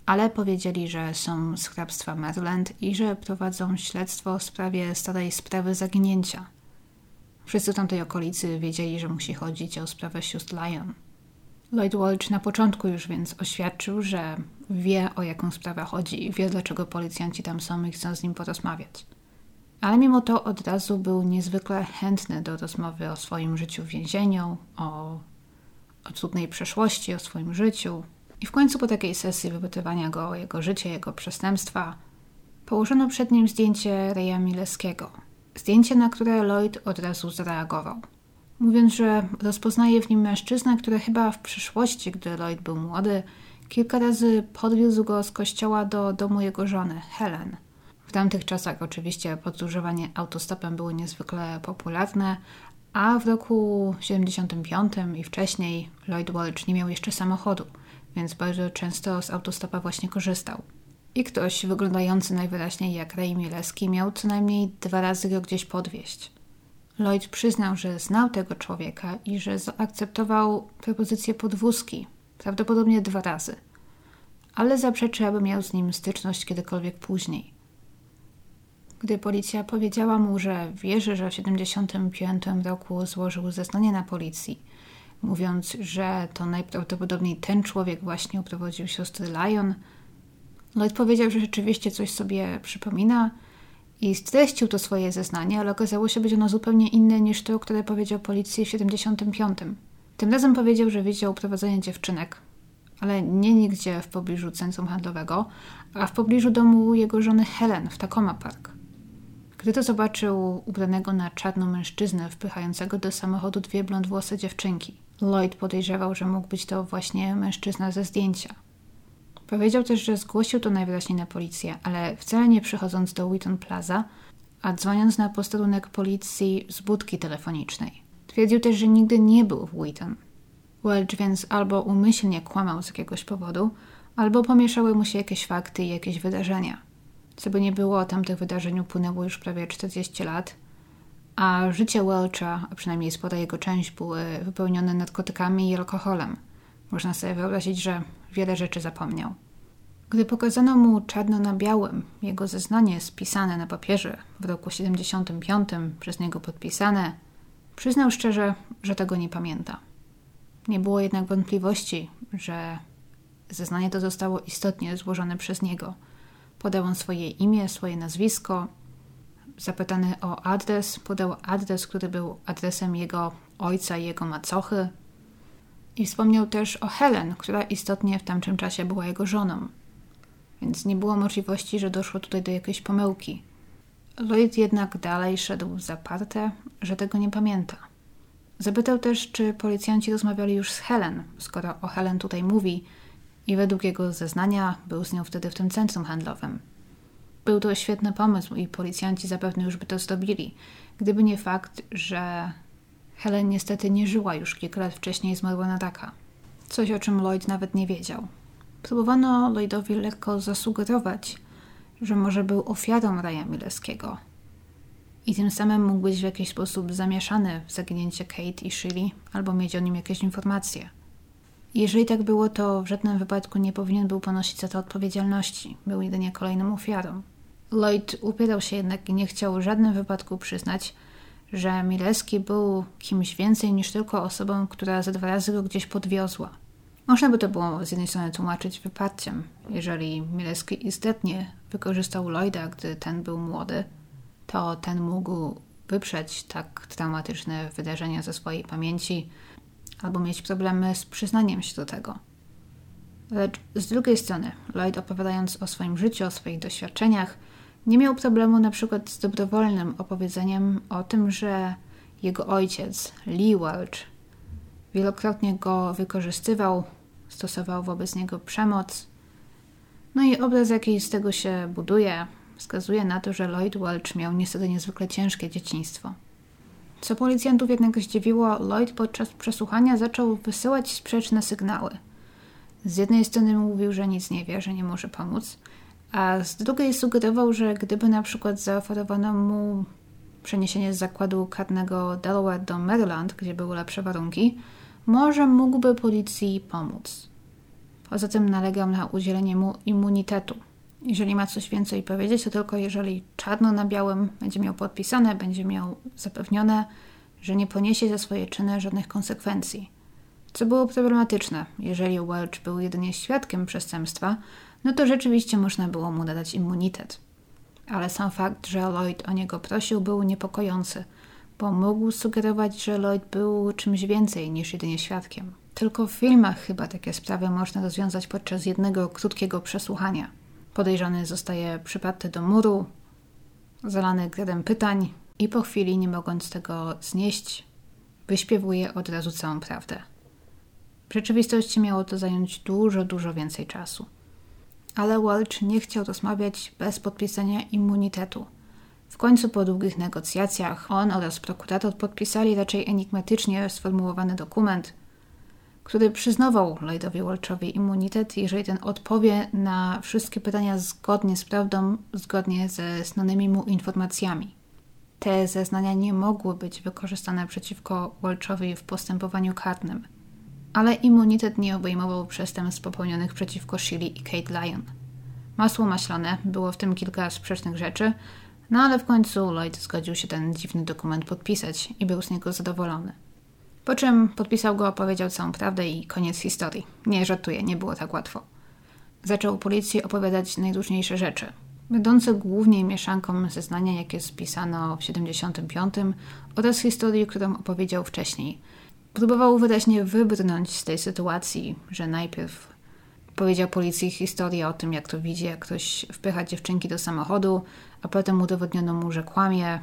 ale powiedzieli, że są z hrabstwa Maryland i że prowadzą śledztwo w sprawie starej sprawy zaginięcia. Wszyscy tamtej okolicy wiedzieli, że musi chodzić o sprawę sióstr Lyon. Lloyd Walsh na początku już więc oświadczył, że wie o jaką sprawę chodzi i wie dlaczego policjanci tam są i chcą z nim porozmawiać. Ale mimo to od razu był niezwykle chętny do rozmowy o swoim życiu w więzieniu, o, o trudnej przeszłości, o swoim życiu. I w końcu po takiej sesji wypytywania go o jego życie, jego przestępstwa, położono przed nim zdjęcie Reja Mileskiego. Zdjęcie, na które Lloyd od razu zareagował mówiąc, że rozpoznaje w nim mężczyznę, który chyba w przyszłości, gdy Lloyd był młody, kilka razy podwiózł go z kościoła do domu jego żony, Helen. W tamtych czasach oczywiście podróżowanie autostopem było niezwykle popularne, a w roku 75 i wcześniej Lloyd Walsh nie miał jeszcze samochodu, więc bardzo często z autostopa właśnie korzystał. I ktoś wyglądający najwyraźniej jak Ray Mileski miał co najmniej dwa razy go gdzieś podwieźć. Lloyd przyznał, że znał tego człowieka i że zaakceptował propozycję podwózki, prawdopodobnie dwa razy, ale zaprzeczy, aby miał z nim styczność kiedykolwiek później. Gdy policja powiedziała mu, że wierzy, że w 1975 roku złożył zeznanie na policji, mówiąc, że to najprawdopodobniej ten człowiek właśnie uprowadził siostry Lion, Lloyd powiedział, że rzeczywiście coś sobie przypomina i streścił to swoje zeznanie, ale okazało się być ono zupełnie inne niż to, które powiedział policji w 75. Tym razem powiedział, że widział uprowadzenie dziewczynek, ale nie nigdzie w pobliżu centrum handlowego, a w pobliżu domu jego żony Helen w Tacoma Park. Gdy to zobaczył ubranego na czarno mężczyznę wpychającego do samochodu dwie blondwłose dziewczynki, Lloyd podejrzewał, że mógł być to właśnie mężczyzna ze zdjęcia. Powiedział też, że zgłosił to najwyraźniej na policję, ale wcale nie przychodząc do Wheaton Plaza, a dzwoniąc na posterunek policji z budki telefonicznej. Twierdził też, że nigdy nie był w Wheaton. Welch więc albo umyślnie kłamał z jakiegoś powodu, albo pomieszały mu się jakieś fakty i jakieś wydarzenia. Co by nie było, tamtych wydarzeń upłynęło już prawie 40 lat, a życie Welcha, a przynajmniej spora jego część, były wypełnione narkotykami i alkoholem. Można sobie wyobrazić, że wiele rzeczy zapomniał. Gdy pokazano mu czarno na białym jego zeznanie spisane na papierze w roku 75, przez niego podpisane, przyznał szczerze, że tego nie pamięta. Nie było jednak wątpliwości, że zeznanie to zostało istotnie złożone przez niego. Podał on swoje imię, swoje nazwisko. Zapytany o adres, podał adres, który był adresem jego ojca i jego macochy. I wspomniał też o Helen, która istotnie w tamtym czasie była jego żoną. Więc nie było możliwości, że doszło tutaj do jakiejś pomyłki. Lloyd jednak dalej szedł zaparte, że tego nie pamięta. Zapytał też, czy policjanci rozmawiali już z Helen, skoro o Helen tutaj mówi i według jego zeznania był z nią wtedy w tym centrum handlowym. Był to świetny pomysł i policjanci zapewne już by to zrobili, gdyby nie fakt, że Helen niestety nie żyła już kilka lat wcześniej, zmarła na raka. Coś, o czym Lloyd nawet nie wiedział. Próbowano Lloydowi lekko zasugerować, że może był ofiarą Raja Mileskiego i tym samym mógł być w jakiś sposób zamieszany w zaginięcie Kate i Shirley albo mieć o nim jakieś informacje. Jeżeli tak było, to w żadnym wypadku nie powinien był ponosić za to odpowiedzialności. Był jedynie kolejną ofiarą. Lloyd upierał się jednak i nie chciał w żadnym wypadku przyznać, że Mileski był kimś więcej niż tylko osobą, która za dwa razy go gdzieś podwiozła. Można by to było z jednej strony tłumaczyć wyparciem. Jeżeli Mileski istotnie wykorzystał Lloyda, gdy ten był młody, to ten mógł wyprzeć tak traumatyczne wydarzenia ze swojej pamięci albo mieć problemy z przyznaniem się do tego. Lecz z drugiej strony, Lloyd opowiadając o swoim życiu, o swoich doświadczeniach, nie miał problemu na przykład z dobrowolnym opowiedzeniem o tym, że jego ojciec, Lee Welch, wielokrotnie go wykorzystywał, stosował wobec niego przemoc. No i obraz, jaki z tego się buduje, wskazuje na to, że Lloyd Welch miał niestety niezwykle ciężkie dzieciństwo. Co policjantów jednak zdziwiło, Lloyd podczas przesłuchania zaczął wysyłać sprzeczne sygnały. Z jednej strony mówił, że nic nie wie, że nie może pomóc, a z drugiej sugerował, że gdyby na przykład zaoferowano mu przeniesienie z zakładu karnego Delaware do Maryland, gdzie były lepsze warunki, może mógłby policji pomóc. Poza tym nalegał na udzielenie mu immunitetu. Jeżeli ma coś więcej powiedzieć, to tylko jeżeli czarno na białym będzie miał podpisane, będzie miał zapewnione, że nie poniesie za swoje czyny żadnych konsekwencji. Co było problematyczne, jeżeli Welch był jedynie świadkiem przestępstwa, no to rzeczywiście można było mu nadać immunitet. Ale sam fakt, że Lloyd o niego prosił, był niepokojący, bo mógł sugerować, że Lloyd był czymś więcej niż jedynie świadkiem. Tylko w filmach chyba takie sprawy można rozwiązać podczas jednego krótkiego przesłuchania. Podejrzany zostaje przyparty do muru, zalany gradem pytań i po chwili, nie mogąc tego znieść, wyśpiewuje od razu całą prawdę. W rzeczywistości miało to zająć dużo, dużo więcej czasu. Ale Welch nie chciał rozmawiać bez podpisania immunitetu. W końcu po długich negocjacjach on oraz prokurator podpisali raczej enigmatycznie sformułowany dokument, który przyznawał Lloydowi Welchowi immunitet, jeżeli ten odpowie na wszystkie pytania zgodnie z prawdą, zgodnie ze znanymi mu informacjami. Te zeznania nie mogły być wykorzystane przeciwko Welchowi w postępowaniu karnym ale immunitet nie obejmował przestępstw popełnionych przeciwko Shirley i Kate Lyon. Masło maślane, było w tym kilka sprzecznych rzeczy, No ale w końcu Lloyd zgodził się ten dziwny dokument podpisać i był z niego zadowolony. Po czym podpisał go, opowiedział całą prawdę i koniec historii. Nie żartuję, nie było tak łatwo. Zaczął policji opowiadać najróżniejsze rzeczy, będące głównie mieszanką zeznania, jakie spisano w 75 oraz historii, którą opowiedział wcześniej. Próbował wyraźnie wybrnąć z tej sytuacji, że najpierw powiedział policji historię o tym, jak to widzi, jak ktoś wpycha dziewczynki do samochodu, a potem udowodniono mu, że kłamie,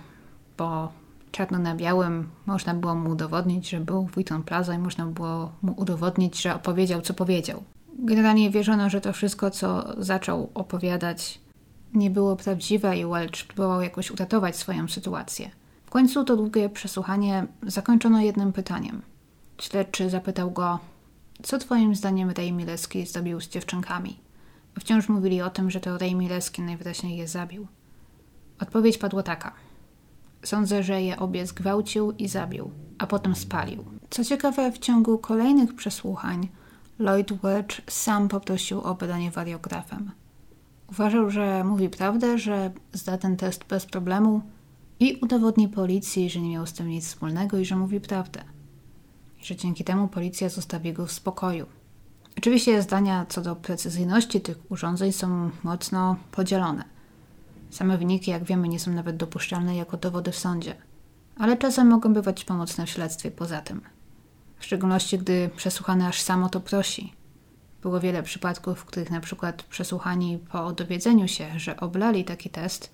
bo czarno na białym można było mu udowodnić, że był w Wheaton Plaza i można było mu udowodnić, że opowiedział, co powiedział. Generalnie wierzono, że to wszystko, co zaczął opowiadać, nie było prawdziwe i Welch próbował jakoś uratować swoją sytuację. W końcu to długie przesłuchanie zakończono jednym pytaniem. Śledczy zapytał go, co twoim zdaniem Ray Mileski zrobił z dziewczynkami? Wciąż mówili o tym, że to Ray Mileski najwyraźniej je zabił. Odpowiedź padła taka. Sądzę, że je obie zgwałcił i zabił, a potem spalił. Co ciekawe, w ciągu kolejnych przesłuchań Lloyd Welch sam poprosił o badanie wariografem. Uważał, że mówi prawdę, że zda ten test bez problemu i udowodni policji, że nie miał z tym nic wspólnego i że mówi prawdę. Że dzięki temu policja zostawi go w spokoju. Oczywiście zdania co do precyzyjności tych urządzeń są mocno podzielone. Same wyniki, jak wiemy, nie są nawet dopuszczalne jako dowody w sądzie, ale czasem mogą bywać pomocne w śledztwie poza tym. W szczególności, gdy przesłuchany aż samo to prosi. Było wiele przypadków, w których na przykład przesłuchani po dowiedzeniu się, że oblali taki test,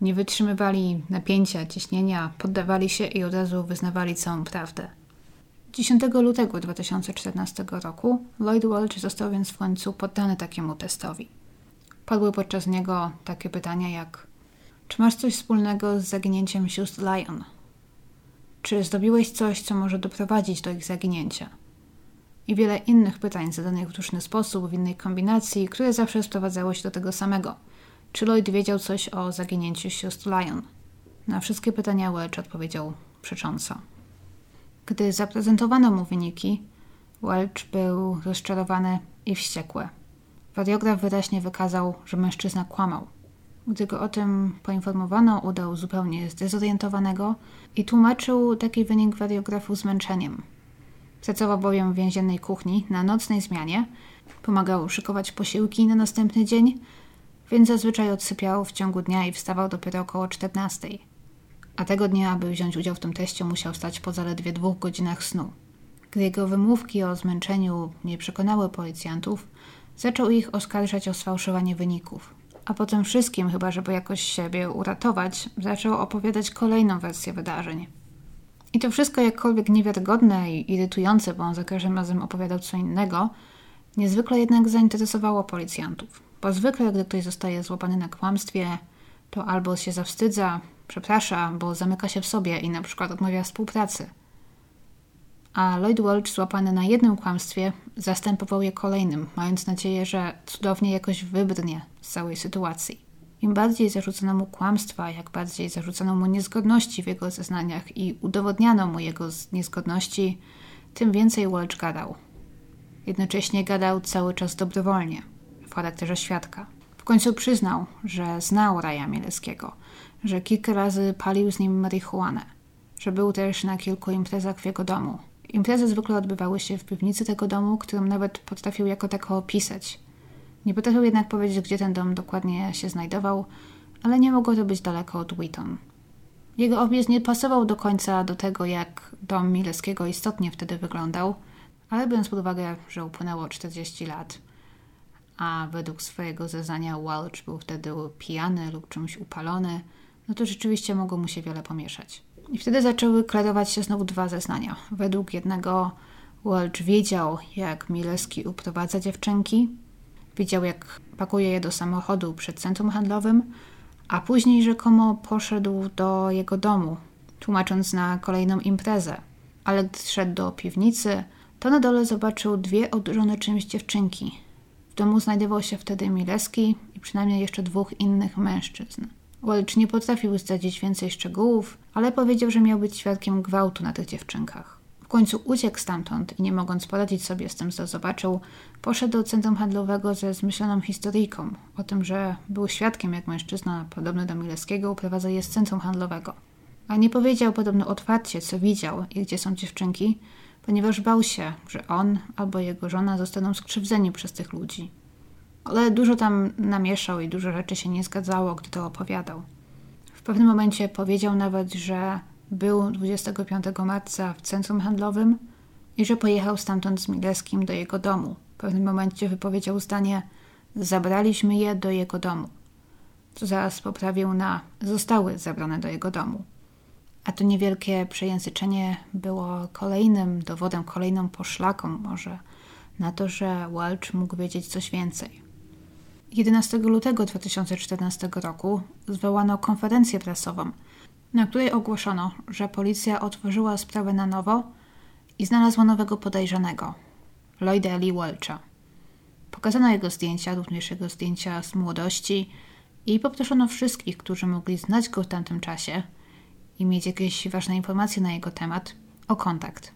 nie wytrzymywali napięcia, ciśnienia, poddawali się i od razu wyznawali całą prawdę. 10 lutego 2014 roku Lloyd Welch został więc w końcu poddany takiemu testowi. Padły podczas niego takie pytania jak czy masz coś wspólnego z zaginięciem sióstr Lyon? Czy zdobiłeś coś, co może doprowadzić do ich zaginięcia? I wiele innych pytań zadanych w różny sposób, w innej kombinacji, które zawsze sprowadzały się do tego samego. Czy Lloyd wiedział coś o zaginięciu sióstr Lyon? Na wszystkie pytania Welch odpowiedział przecząco. Gdy zaprezentowano mu wyniki, Welch był rozczarowany i wściekły. Radiograf wyraźnie wykazał, że mężczyzna kłamał. Gdy go o tym poinformowano, udał zupełnie zdezorientowanego i tłumaczył taki wynik radiografu zmęczeniem. Pracował bowiem w więziennej kuchni na nocnej zmianie, pomagał szykować posiłki na następny dzień, więc zazwyczaj odsypiał w ciągu dnia i wstawał dopiero około 14. A tego dnia, aby wziąć udział w tym teście, musiał stać po zaledwie dwóch godzinach snu. Gdy jego wymówki o zmęczeniu nie przekonały policjantów, zaczął ich oskarżać o sfałszowanie wyników. A potem wszystkim, chyba żeby jakoś siebie uratować, zaczął opowiadać kolejną wersję wydarzeń. I to wszystko jakkolwiek niewiarygodne i irytujące, bo on za każdym razem opowiadał co innego, niezwykle jednak zainteresowało policjantów. Bo zwykle, gdy ktoś zostaje złapany na kłamstwie, to albo się zawstydza, przeprasza, bo zamyka się w sobie i na przykład odmawia współpracy. A Lloyd Welch, złapany na jednym kłamstwie, zastępował je kolejnym, mając nadzieję, że cudownie jakoś wybrnie z całej sytuacji. Im bardziej zarzucano mu kłamstwa, jak bardziej zarzucano mu niezgodności w jego zeznaniach i udowodniano mu jego niezgodności, tym więcej Welch gadał. Jednocześnie gadał cały czas dobrowolnie, w charakterze świadka. W końcu przyznał, że znał Raja Mieleskiego, że kilka razy palił z nim marihuanę, że był też na kilku imprezach w jego domu. Imprezy zwykle odbywały się w piwnicy tego domu, którą nawet potrafił jako tako opisać – nie potrafił jednak powiedzieć, gdzie ten dom dokładnie się znajdował, ale nie mogło to być daleko od Wheaton. Jego opis nie pasował do końca do tego, jak dom Mileskiego istotnie wtedy wyglądał, ale biorąc pod uwagę, że upłynęło 40 lat, a według swojego zeznania Welch był wtedy pijany lub czymś upalony, no to rzeczywiście mogło mu się wiele pomieszać. I wtedy zaczęły klarować się znowu dwa zeznania. Według jednego Welch wiedział, jak Mileski uprowadza dziewczynki, Widział, jak pakuje je do samochodu przed centrum handlowym, a później rzekomo poszedł do jego domu, tłumacząc na kolejną imprezę. Ale gdy szedł do piwnicy, to na dole zobaczył dwie odżone czymś dziewczynki. W domu znajdował się wtedy Mileski i przynajmniej jeszcze dwóch innych mężczyzn. Welch nie potrafił zdradzić więcej szczegółów, ale powiedział, że miał być świadkiem gwałtu na tych dziewczynkach końcu uciekł stamtąd i nie mogąc poradzić sobie z tym, co zobaczył, poszedł do centrum handlowego ze zmyśloną historyjką o tym, że był świadkiem, jak mężczyzna podobny do Mileskiego uprowadza je z centrum handlowego. A nie powiedział podobno otwarcie, co widział i gdzie są dziewczynki, ponieważ bał się, że on albo jego żona zostaną skrzywdzeni przez tych ludzi. Ale dużo tam namieszał i dużo rzeczy się nie zgadzało, gdy to opowiadał. W pewnym momencie powiedział nawet, że był 25 marca w centrum handlowym i że pojechał stamtąd z Mileskim do jego domu. W pewnym momencie wypowiedział zdanie: Zabraliśmy je do jego domu. Co zaraz poprawił na: Zostały zabrane do jego domu. A to niewielkie przejęzyczenie było kolejnym dowodem, kolejną poszlaką może na to, że Welch mógł wiedzieć coś więcej. 11 lutego 2014 roku zwołano konferencję prasową, na której ogłoszono, że policja otworzyła sprawę na nowo i znalazła nowego podejrzanego Lloyda Lee Welcha. Pokazano jego zdjęcia, również jego zdjęcia z młodości i poproszono wszystkich, którzy mogli znać go w tamtym czasie i mieć jakieś ważne informacje na jego temat, o kontakt.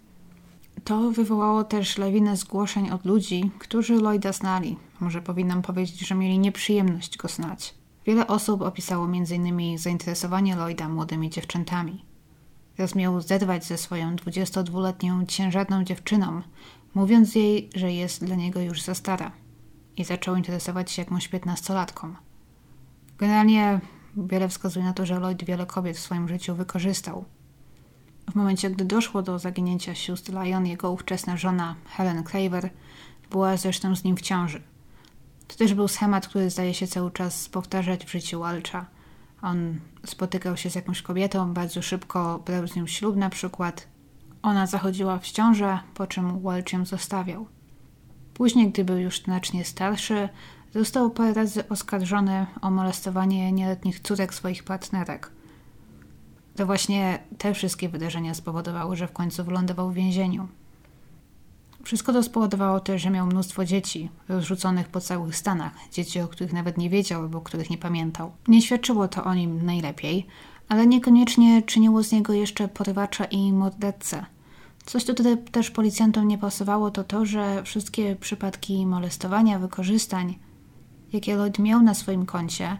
To wywołało też lawinę zgłoszeń od ludzi, którzy Lloyda znali. Może powinnam powiedzieć, że mieli nieprzyjemność go znać. Wiele osób opisało m.in. zainteresowanie Lloyda młodymi dziewczętami. Raz miał zerwać ze swoją 22-letnią ciężarną dziewczyną, mówiąc jej, że jest dla niego już za stara. I zaczął interesować się jakąś piętnastolatką. Generalnie wiele wskazuje na to, że Lloyd wiele kobiet w swoim życiu wykorzystał. W momencie, gdy doszło do zaginięcia sióstr Lyon, jego ówczesna żona Helen Craver była zresztą z nim w ciąży. To też był schemat, który zdaje się cały czas powtarzać w życiu Walcha. On spotykał się z jakąś kobietą, bardzo szybko brał z nią ślub na przykład. Ona zachodziła w ciążę, po czym Walch ją zostawiał. Później, gdy był już znacznie starszy, został parę razy oskarżony o molestowanie nieletnich córek swoich partnerek. To właśnie te wszystkie wydarzenia spowodowały, że w końcu wylądował w więzieniu. Wszystko to spowodowało też, że miał mnóstwo dzieci rozrzuconych po całych Stanach, dzieci, o których nawet nie wiedział albo których nie pamiętał. Nie świadczyło to o nim najlepiej, ale niekoniecznie czyniło z niego jeszcze porywacza i mordercę. Coś, co wtedy też policjantom nie pasowało, to to, że wszystkie przypadki molestowania, wykorzystań, jakie Lloyd miał na swoim koncie,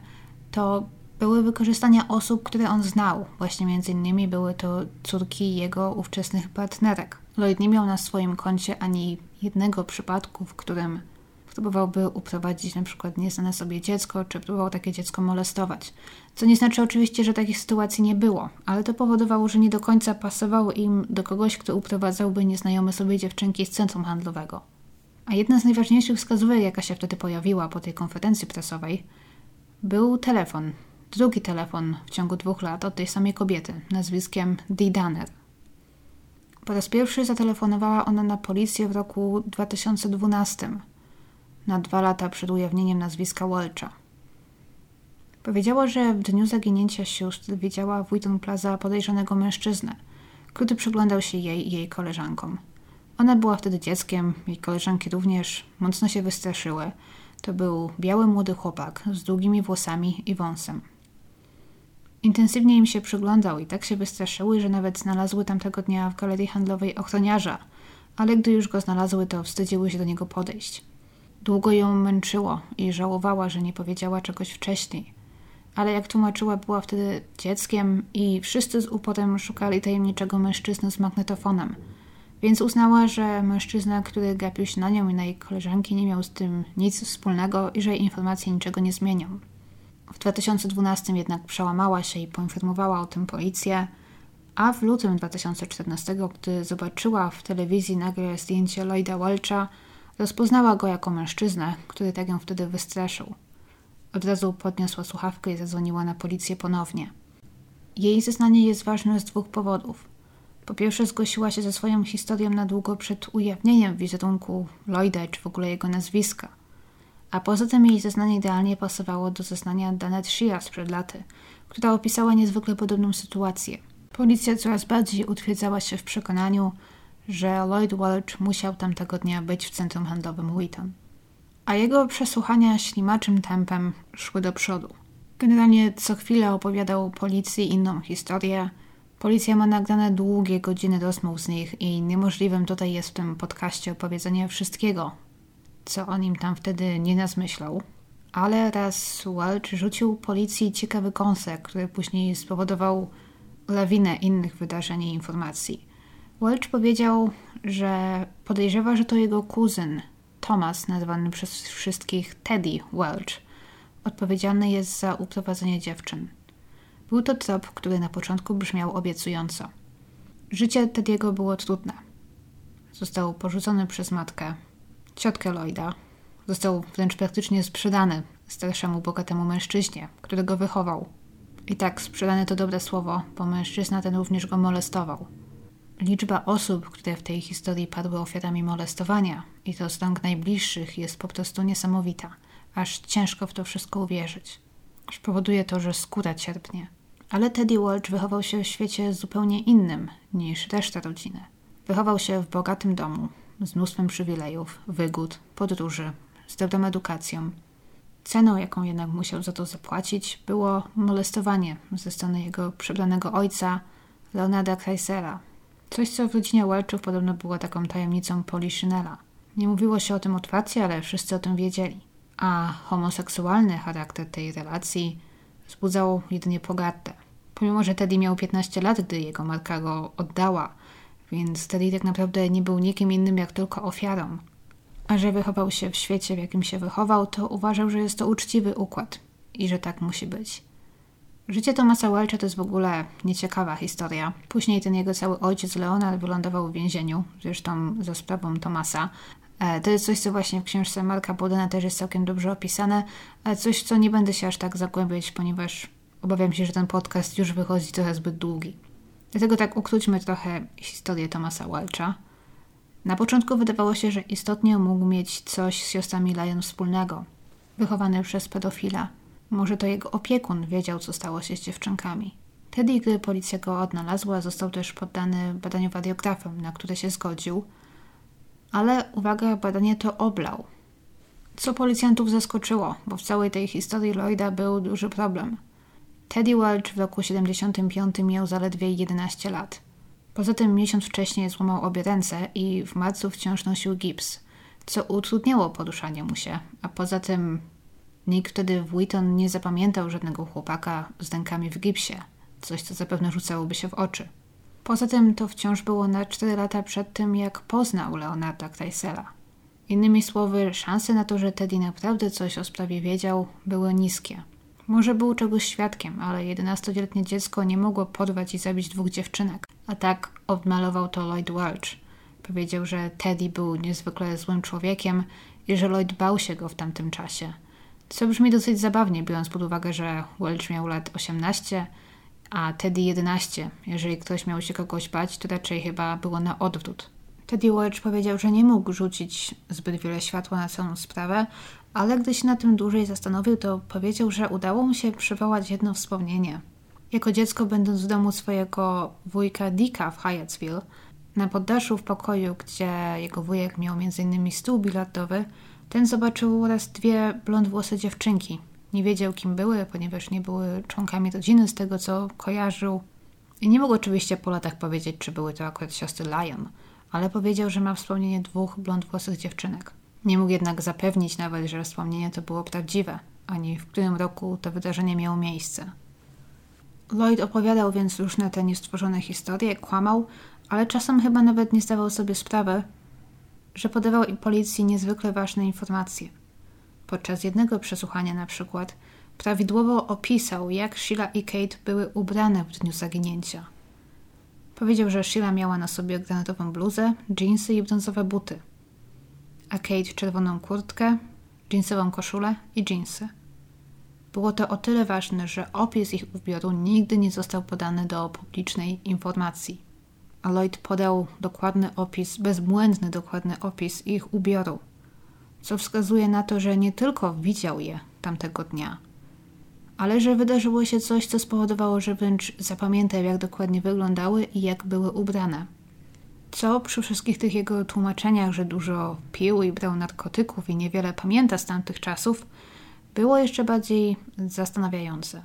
to były wykorzystania osób, które on znał. Właśnie między innymi były to córki jego ówczesnych partnerek. Lloyd nie miał na swoim koncie ani jednego przypadku, w którym próbowałby uprowadzić na przykład nieznane sobie dziecko, czy próbował takie dziecko molestować. Co nie znaczy oczywiście, że takich sytuacji nie było, ale to powodowało, że nie do końca pasowało im do kogoś, kto uprowadzałby nieznajome sobie dziewczynki z centrum handlowego. A jedna z najważniejszych wskazówek, jaka się wtedy pojawiła po tej konferencji prasowej, był telefon. Drugi telefon w ciągu dwóch lat od tej samej kobiety, nazwiskiem Dee Danner. Po raz pierwszy zatelefonowała ona na policję w roku 2012, na dwa lata przed ujawnieniem nazwiska Welcha. Powiedziała, że w dniu zaginięcia sióstr widziała w Wheaton Plaza podejrzanego mężczyznę, który przyglądał się jej i jej koleżankom. Ona była wtedy dzieckiem, jej koleżanki również mocno się wystraszyły. To był biały młody chłopak z długimi włosami i wąsem. Intensywnie im się przyglądał i tak się wystraszyły, że nawet znalazły tamtego dnia w galerii handlowej ochroniarza, ale gdy już go znalazły, to wstydziły się do niego podejść. Długo ją męczyło i żałowała, że nie powiedziała czegoś wcześniej. Ale jak tłumaczyła, była wtedy dzieckiem i wszyscy z uporem szukali tajemniczego mężczyzny z magnetofonem. Więc uznała, że mężczyzna, który gapił się na nią i na jej koleżanki, nie miał z tym nic wspólnego i że jej informacje niczego nie zmienią. W 2012 jednak przełamała się i poinformowała o tym policję, a w lutym 2014, gdy zobaczyła w telewizji nagle zdjęcie Lloyda Welcha, rozpoznała go jako mężczyznę, który tak ją wtedy wystraszył. Od razu podniosła słuchawkę i zadzwoniła na policję ponownie. Jej zeznanie jest ważne z dwóch powodów. Po pierwsze, zgłosiła się ze swoją historią na długo przed ujawnieniem wizerunku Lloyda czy w ogóle jego nazwiska. A poza tym jej zeznanie idealnie pasowało do zeznania Danet Shears przed laty, która opisała niezwykle podobną sytuację. Policja coraz bardziej utwierdzała się w przekonaniu, że Lloyd Welch musiał tamtego dnia być w centrum handlowym Wheaton. A jego przesłuchania ślimaczym tempem szły do przodu. Generalnie co chwilę opowiadał policji inną historię, Policja ma nagrane długie godziny rozmów z nich i niemożliwym tutaj jest w tym podcaście opowiedzenie wszystkiego, co on im tam wtedy nie nazmyślał. Ale raz Welch rzucił policji ciekawy kąsek, który później spowodował lawinę innych wydarzeń i informacji. Welch powiedział, że podejrzewa, że to jego kuzyn, Thomas, nazwany przez wszystkich Teddy Welch, odpowiedzialny jest za uprowadzenie dziewczyn. Był to trop, który na początku brzmiał obiecująco. Życie Teddy'ego było trudne. Został porzucony przez matkę, ciotkę Lloyda. Został wręcz praktycznie sprzedany starszemu, bogatemu mężczyźnie, którego wychował. I tak, sprzedane to dobre słowo, bo mężczyzna ten również go molestował. Liczba osób, które w tej historii padły ofiarami molestowania, i to z rąk najbliższych, jest po prostu niesamowita, aż ciężko w to wszystko uwierzyć. Aż powoduje to, że skóra cierpnie. Ale Teddy Walsh wychował się w świecie zupełnie innym niż reszta rodziny. Wychował się w bogatym domu, z mnóstwem przywilejów, wygód, podróży, z dobrą edukacją. Ceną, jaką jednak musiał za to zapłacić, było molestowanie ze strony jego przebranego ojca, Leonarda Kreisera. Coś, co w rodzinie Welchów podobno było taką tajemnicą Poliszynela. Nie mówiło się o tym otwarcie, ale wszyscy o tym wiedzieli. A homoseksualny charakter tej relacji wzbudzał jedynie pogardę. Pomimo, że Teddy miał 15 lat, gdy jego matka go oddała, więc Teddy tak naprawdę nie był nikim innym jak tylko ofiarą. A że wychował się w świecie, w jakim się wychował, to uważał, że jest to uczciwy układ i że tak musi być. Życie Tomasa Welcha to jest w ogóle nieciekawa historia. Później ten jego cały ojciec Leonard wylądował w więzieniu, zresztą za sprawą Tomasa. E, to jest coś, co właśnie w książce Marka Bodena też jest całkiem dobrze opisane, ale coś, co nie będę się aż tak zagłębiać, ponieważ obawiam się, że ten podcast już wychodzi trochę zbyt długi. Dlatego tak ukróćmy trochę historię Tomasa Welcha. Na początku wydawało się, że istotnie mógł mieć coś z siostrami Lyon wspólnego. Wychowany przez pedofila. Może to jego opiekun wiedział, co stało się z dziewczynkami. Teddy, gdy policja go odnalazła, został też poddany badaniu wariografem, na które się zgodził. Ale uwaga, badanie to oblał. Co policjantów zaskoczyło, bo w całej tej historii Lloyda był duży problem – Teddy Welch w roku 75 miał zaledwie 11 lat. Poza tym miesiąc wcześniej złamał obie ręce i w marcu wciąż nosił gips, co utrudniało poruszanie mu się, a poza tym nikt wtedy w Wheaton nie zapamiętał żadnego chłopaka z rękami w gipsie, coś co zapewne rzucałoby się w oczy. Poza tym to wciąż było na 4 lata przed tym, jak poznał Leonarda Kreisela. Innymi słowy, szanse na to, że Teddy naprawdę coś o sprawie wiedział, były niskie. Może był czegoś świadkiem, ale 11-letnie dziecko nie mogło porwać i zabić dwóch dziewczynek. A tak odmalował to Lloyd Welch. Powiedział, że Teddy był niezwykle złym człowiekiem i że Lloyd bał się go w tamtym czasie. Co brzmi dosyć zabawnie, biorąc pod uwagę, że Welch miał lat 18, a Teddy 11. Jeżeli ktoś miał się kogoś bać, to raczej chyba było na odwrót. Teddy Welch powiedział, że nie mógł rzucić zbyt wiele światła na całą sprawę, ale gdy się na tym dłużej zastanowił, to powiedział, że udało mu się przywołać jedno wspomnienie. Jako dziecko, będąc w domu swojego wujka Dicka w Hyattsville, na poddaszu w pokoju, gdzie jego wujek miał m.in. stół bilardowy, ten zobaczył raz dwie blond-włose dziewczynki. Nie wiedział, kim były, ponieważ nie były członkami rodziny, z tego co kojarzył. I nie mógł oczywiście po latach powiedzieć, czy były to akurat siostry Lion, ale powiedział, że ma wspomnienie dwóch blond-włosych dziewczynek. Nie mógł jednak zapewnić nawet, że wspomnienie to było prawdziwe, ani w którym roku to wydarzenie miało miejsce. Lloyd opowiadał więc różne te niestworzone historie, kłamał, ale czasem chyba nawet nie zdawał sobie sprawy, że podawał policji niezwykle ważne informacje. Podczas jednego przesłuchania na przykład prawidłowo opisał, jak Sheila i Kate były ubrane w dniu zaginięcia. Powiedział, że Sheila miała na sobie granatową bluzę, dżinsy i brązowe buty – a Kate czerwoną kurtkę, jeansową koszulę i jeansy. Było to o tyle ważne, że opis ich ubioru nigdy nie został podany do publicznej informacji. A Lloyd podał dokładny opis, bezbłędny dokładny opis ich ubioru, co wskazuje na to, że nie tylko widział je tamtego dnia, ale że wydarzyło się coś, co spowodowało, że wręcz zapamiętał, jak dokładnie wyglądały i jak były ubrane co przy wszystkich tych jego tłumaczeniach, że dużo pił i brał narkotyków i niewiele pamięta z tamtych czasów, było jeszcze bardziej zastanawiające.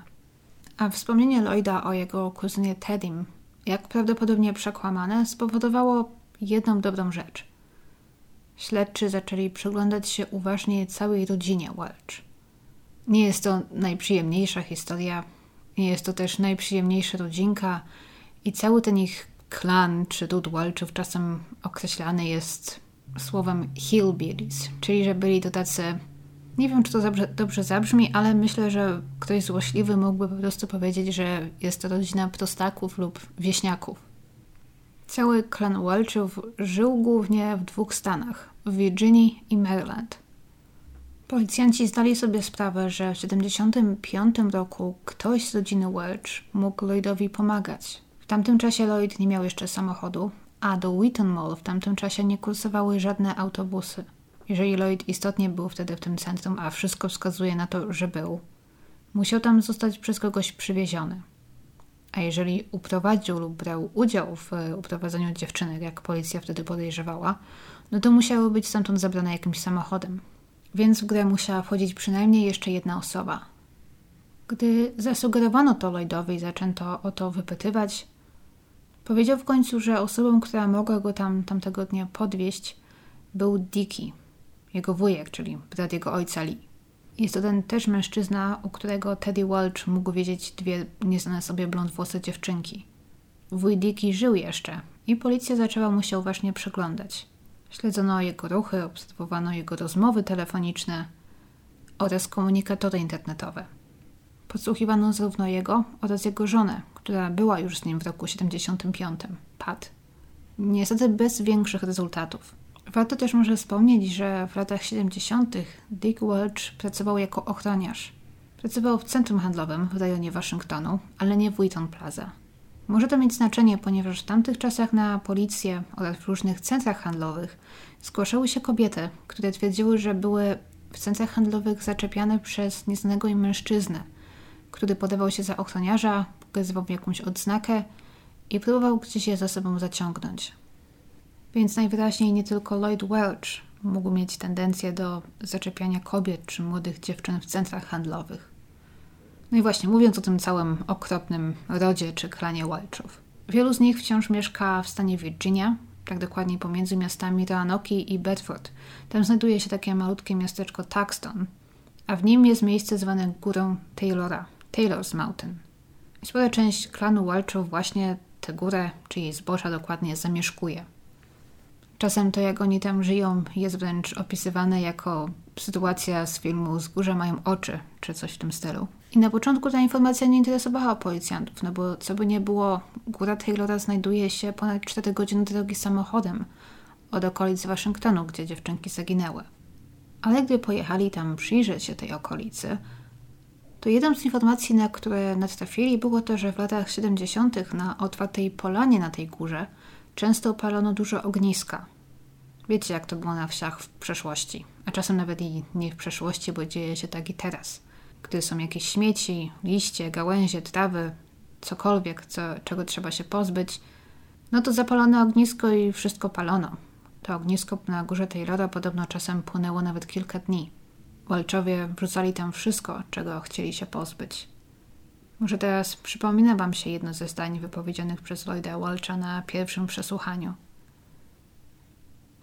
A wspomnienie Lloyda o jego kuzynie Teddym jak prawdopodobnie przekłamane, spowodowało jedną dobrą rzecz. Śledczy zaczęli przyglądać się uważnie całej rodzinie Welch. Nie jest to najprzyjemniejsza historia, nie jest to też najprzyjemniejsza rodzinka i cały ten ich klan czy ród Welchów czasem określany jest słowem hillbillies, czyli że byli to tacy nie wiem, czy to dobrze, dobrze zabrzmi, ale myślę, że ktoś złośliwy mógłby po prostu powiedzieć, że jest to rodzina prostaków lub wieśniaków. Cały klan Welchów żył głównie w dwóch stanach w Virginii i Maryland. Policjanci zdali sobie sprawę, że w 1975 roku ktoś z rodziny Welch mógł Lloydowi pomagać. W tamtym czasie Lloyd nie miał jeszcze samochodu, a do Wheaton Mall w tamtym czasie nie kursowały żadne autobusy. Jeżeli Lloyd istotnie był wtedy w tym centrum, a wszystko wskazuje na to, że był, musiał tam zostać przez kogoś przywieziony. A jeżeli uprowadził lub brał udział w uprowadzeniu dziewczynek, jak policja wtedy podejrzewała, no to musiało być stamtąd zabrane jakimś samochodem. Więc w grę musiała wchodzić przynajmniej jeszcze jedna osoba. Gdy zasugerowano to Lloydowi i zaczęto o to wypytywać, powiedział w końcu, że osobą, która mogła go tam tamtego dnia podwieźć, był Dicky, jego wujek, czyli brat jego ojca Lee. Jest to ten też mężczyzna, u którego Teddy Welch mógł wiedzieć dwie nieznane sobie blond włosy dziewczynki. Wuj Dicky żył jeszcze i policja zaczęła mu się uważnie przyglądać. Śledzono jego ruchy, obserwowano jego rozmowy telefoniczne oraz komunikatory internetowe. Podsłuchiwano zarówno jego oraz jego żonę, która była już z nim w roku 75, Pat. Niestety bez większych rezultatów. Warto też może wspomnieć, że w latach 70. Dick Welch pracował jako ochroniarz. Pracował w centrum handlowym w rejonie Waszyngtonu, ale nie w Wheaton Plaza. Może to mieć znaczenie, ponieważ w tamtych czasach na policję oraz w różnych centrach handlowych zgłaszały się kobiety, które twierdziły, że były w centrach handlowych zaczepiane przez nieznanego im mężczyznę, który podawał się za ochroniarza, pokazywał jakąś odznakę i próbował gdzieś je za sobą zaciągnąć. Więc najwyraźniej nie tylko Lloyd Welch mógł mieć tendencję do zaczepiania kobiet czy młodych dziewczyn w centrach handlowych. No i właśnie, mówiąc o tym całym okropnym rodzie czy klanie Welchów. Wielu z nich wciąż mieszka w stanie Virginia, tak dokładniej pomiędzy miastami Roanoke i Bedford. Tam znajduje się takie malutkie miasteczko Taxton, a w nim jest miejsce zwane Górą Taylora, Taylor's Mountain. Spora część klanu Welchów właśnie tę górę, czy jej zboża dokładnie, zamieszkuje. Czasem to, jak oni tam żyją, jest wręcz opisywane jako sytuacja z filmu Zgórze mają oczy, czy coś w tym stylu. I na początku ta informacja nie interesowała policjantów, no bo co by nie było, góra Taylora znajduje się ponad 4 godziny drogi samochodem od okolic Waszyngtonu, gdzie dziewczynki zaginęły. Ale gdy pojechali tam przyjrzeć się tej okolicy, to jedną z informacji, na które natrafili, było to, że w latach 70. na otwartej polanie na tej górze często palono dużo ogniska. Wiecie, jak to było na wsiach w przeszłości, a czasem nawet i nie w przeszłości, bo dzieje się tak i teraz. Gdy są jakieś śmieci, liście, gałęzie, trawy, cokolwiek, co, czego trzeba się pozbyć, no to zapalono ognisko i wszystko palono. To ognisko na górze Taylora podobno czasem płynęło nawet kilka dni. Walczowie wrzucali tam wszystko, czego chcieli się pozbyć. Może teraz przypomina Wam się jedno ze zdań wypowiedzianych przez Lloyda Walcha na pierwszym przesłuchaniu.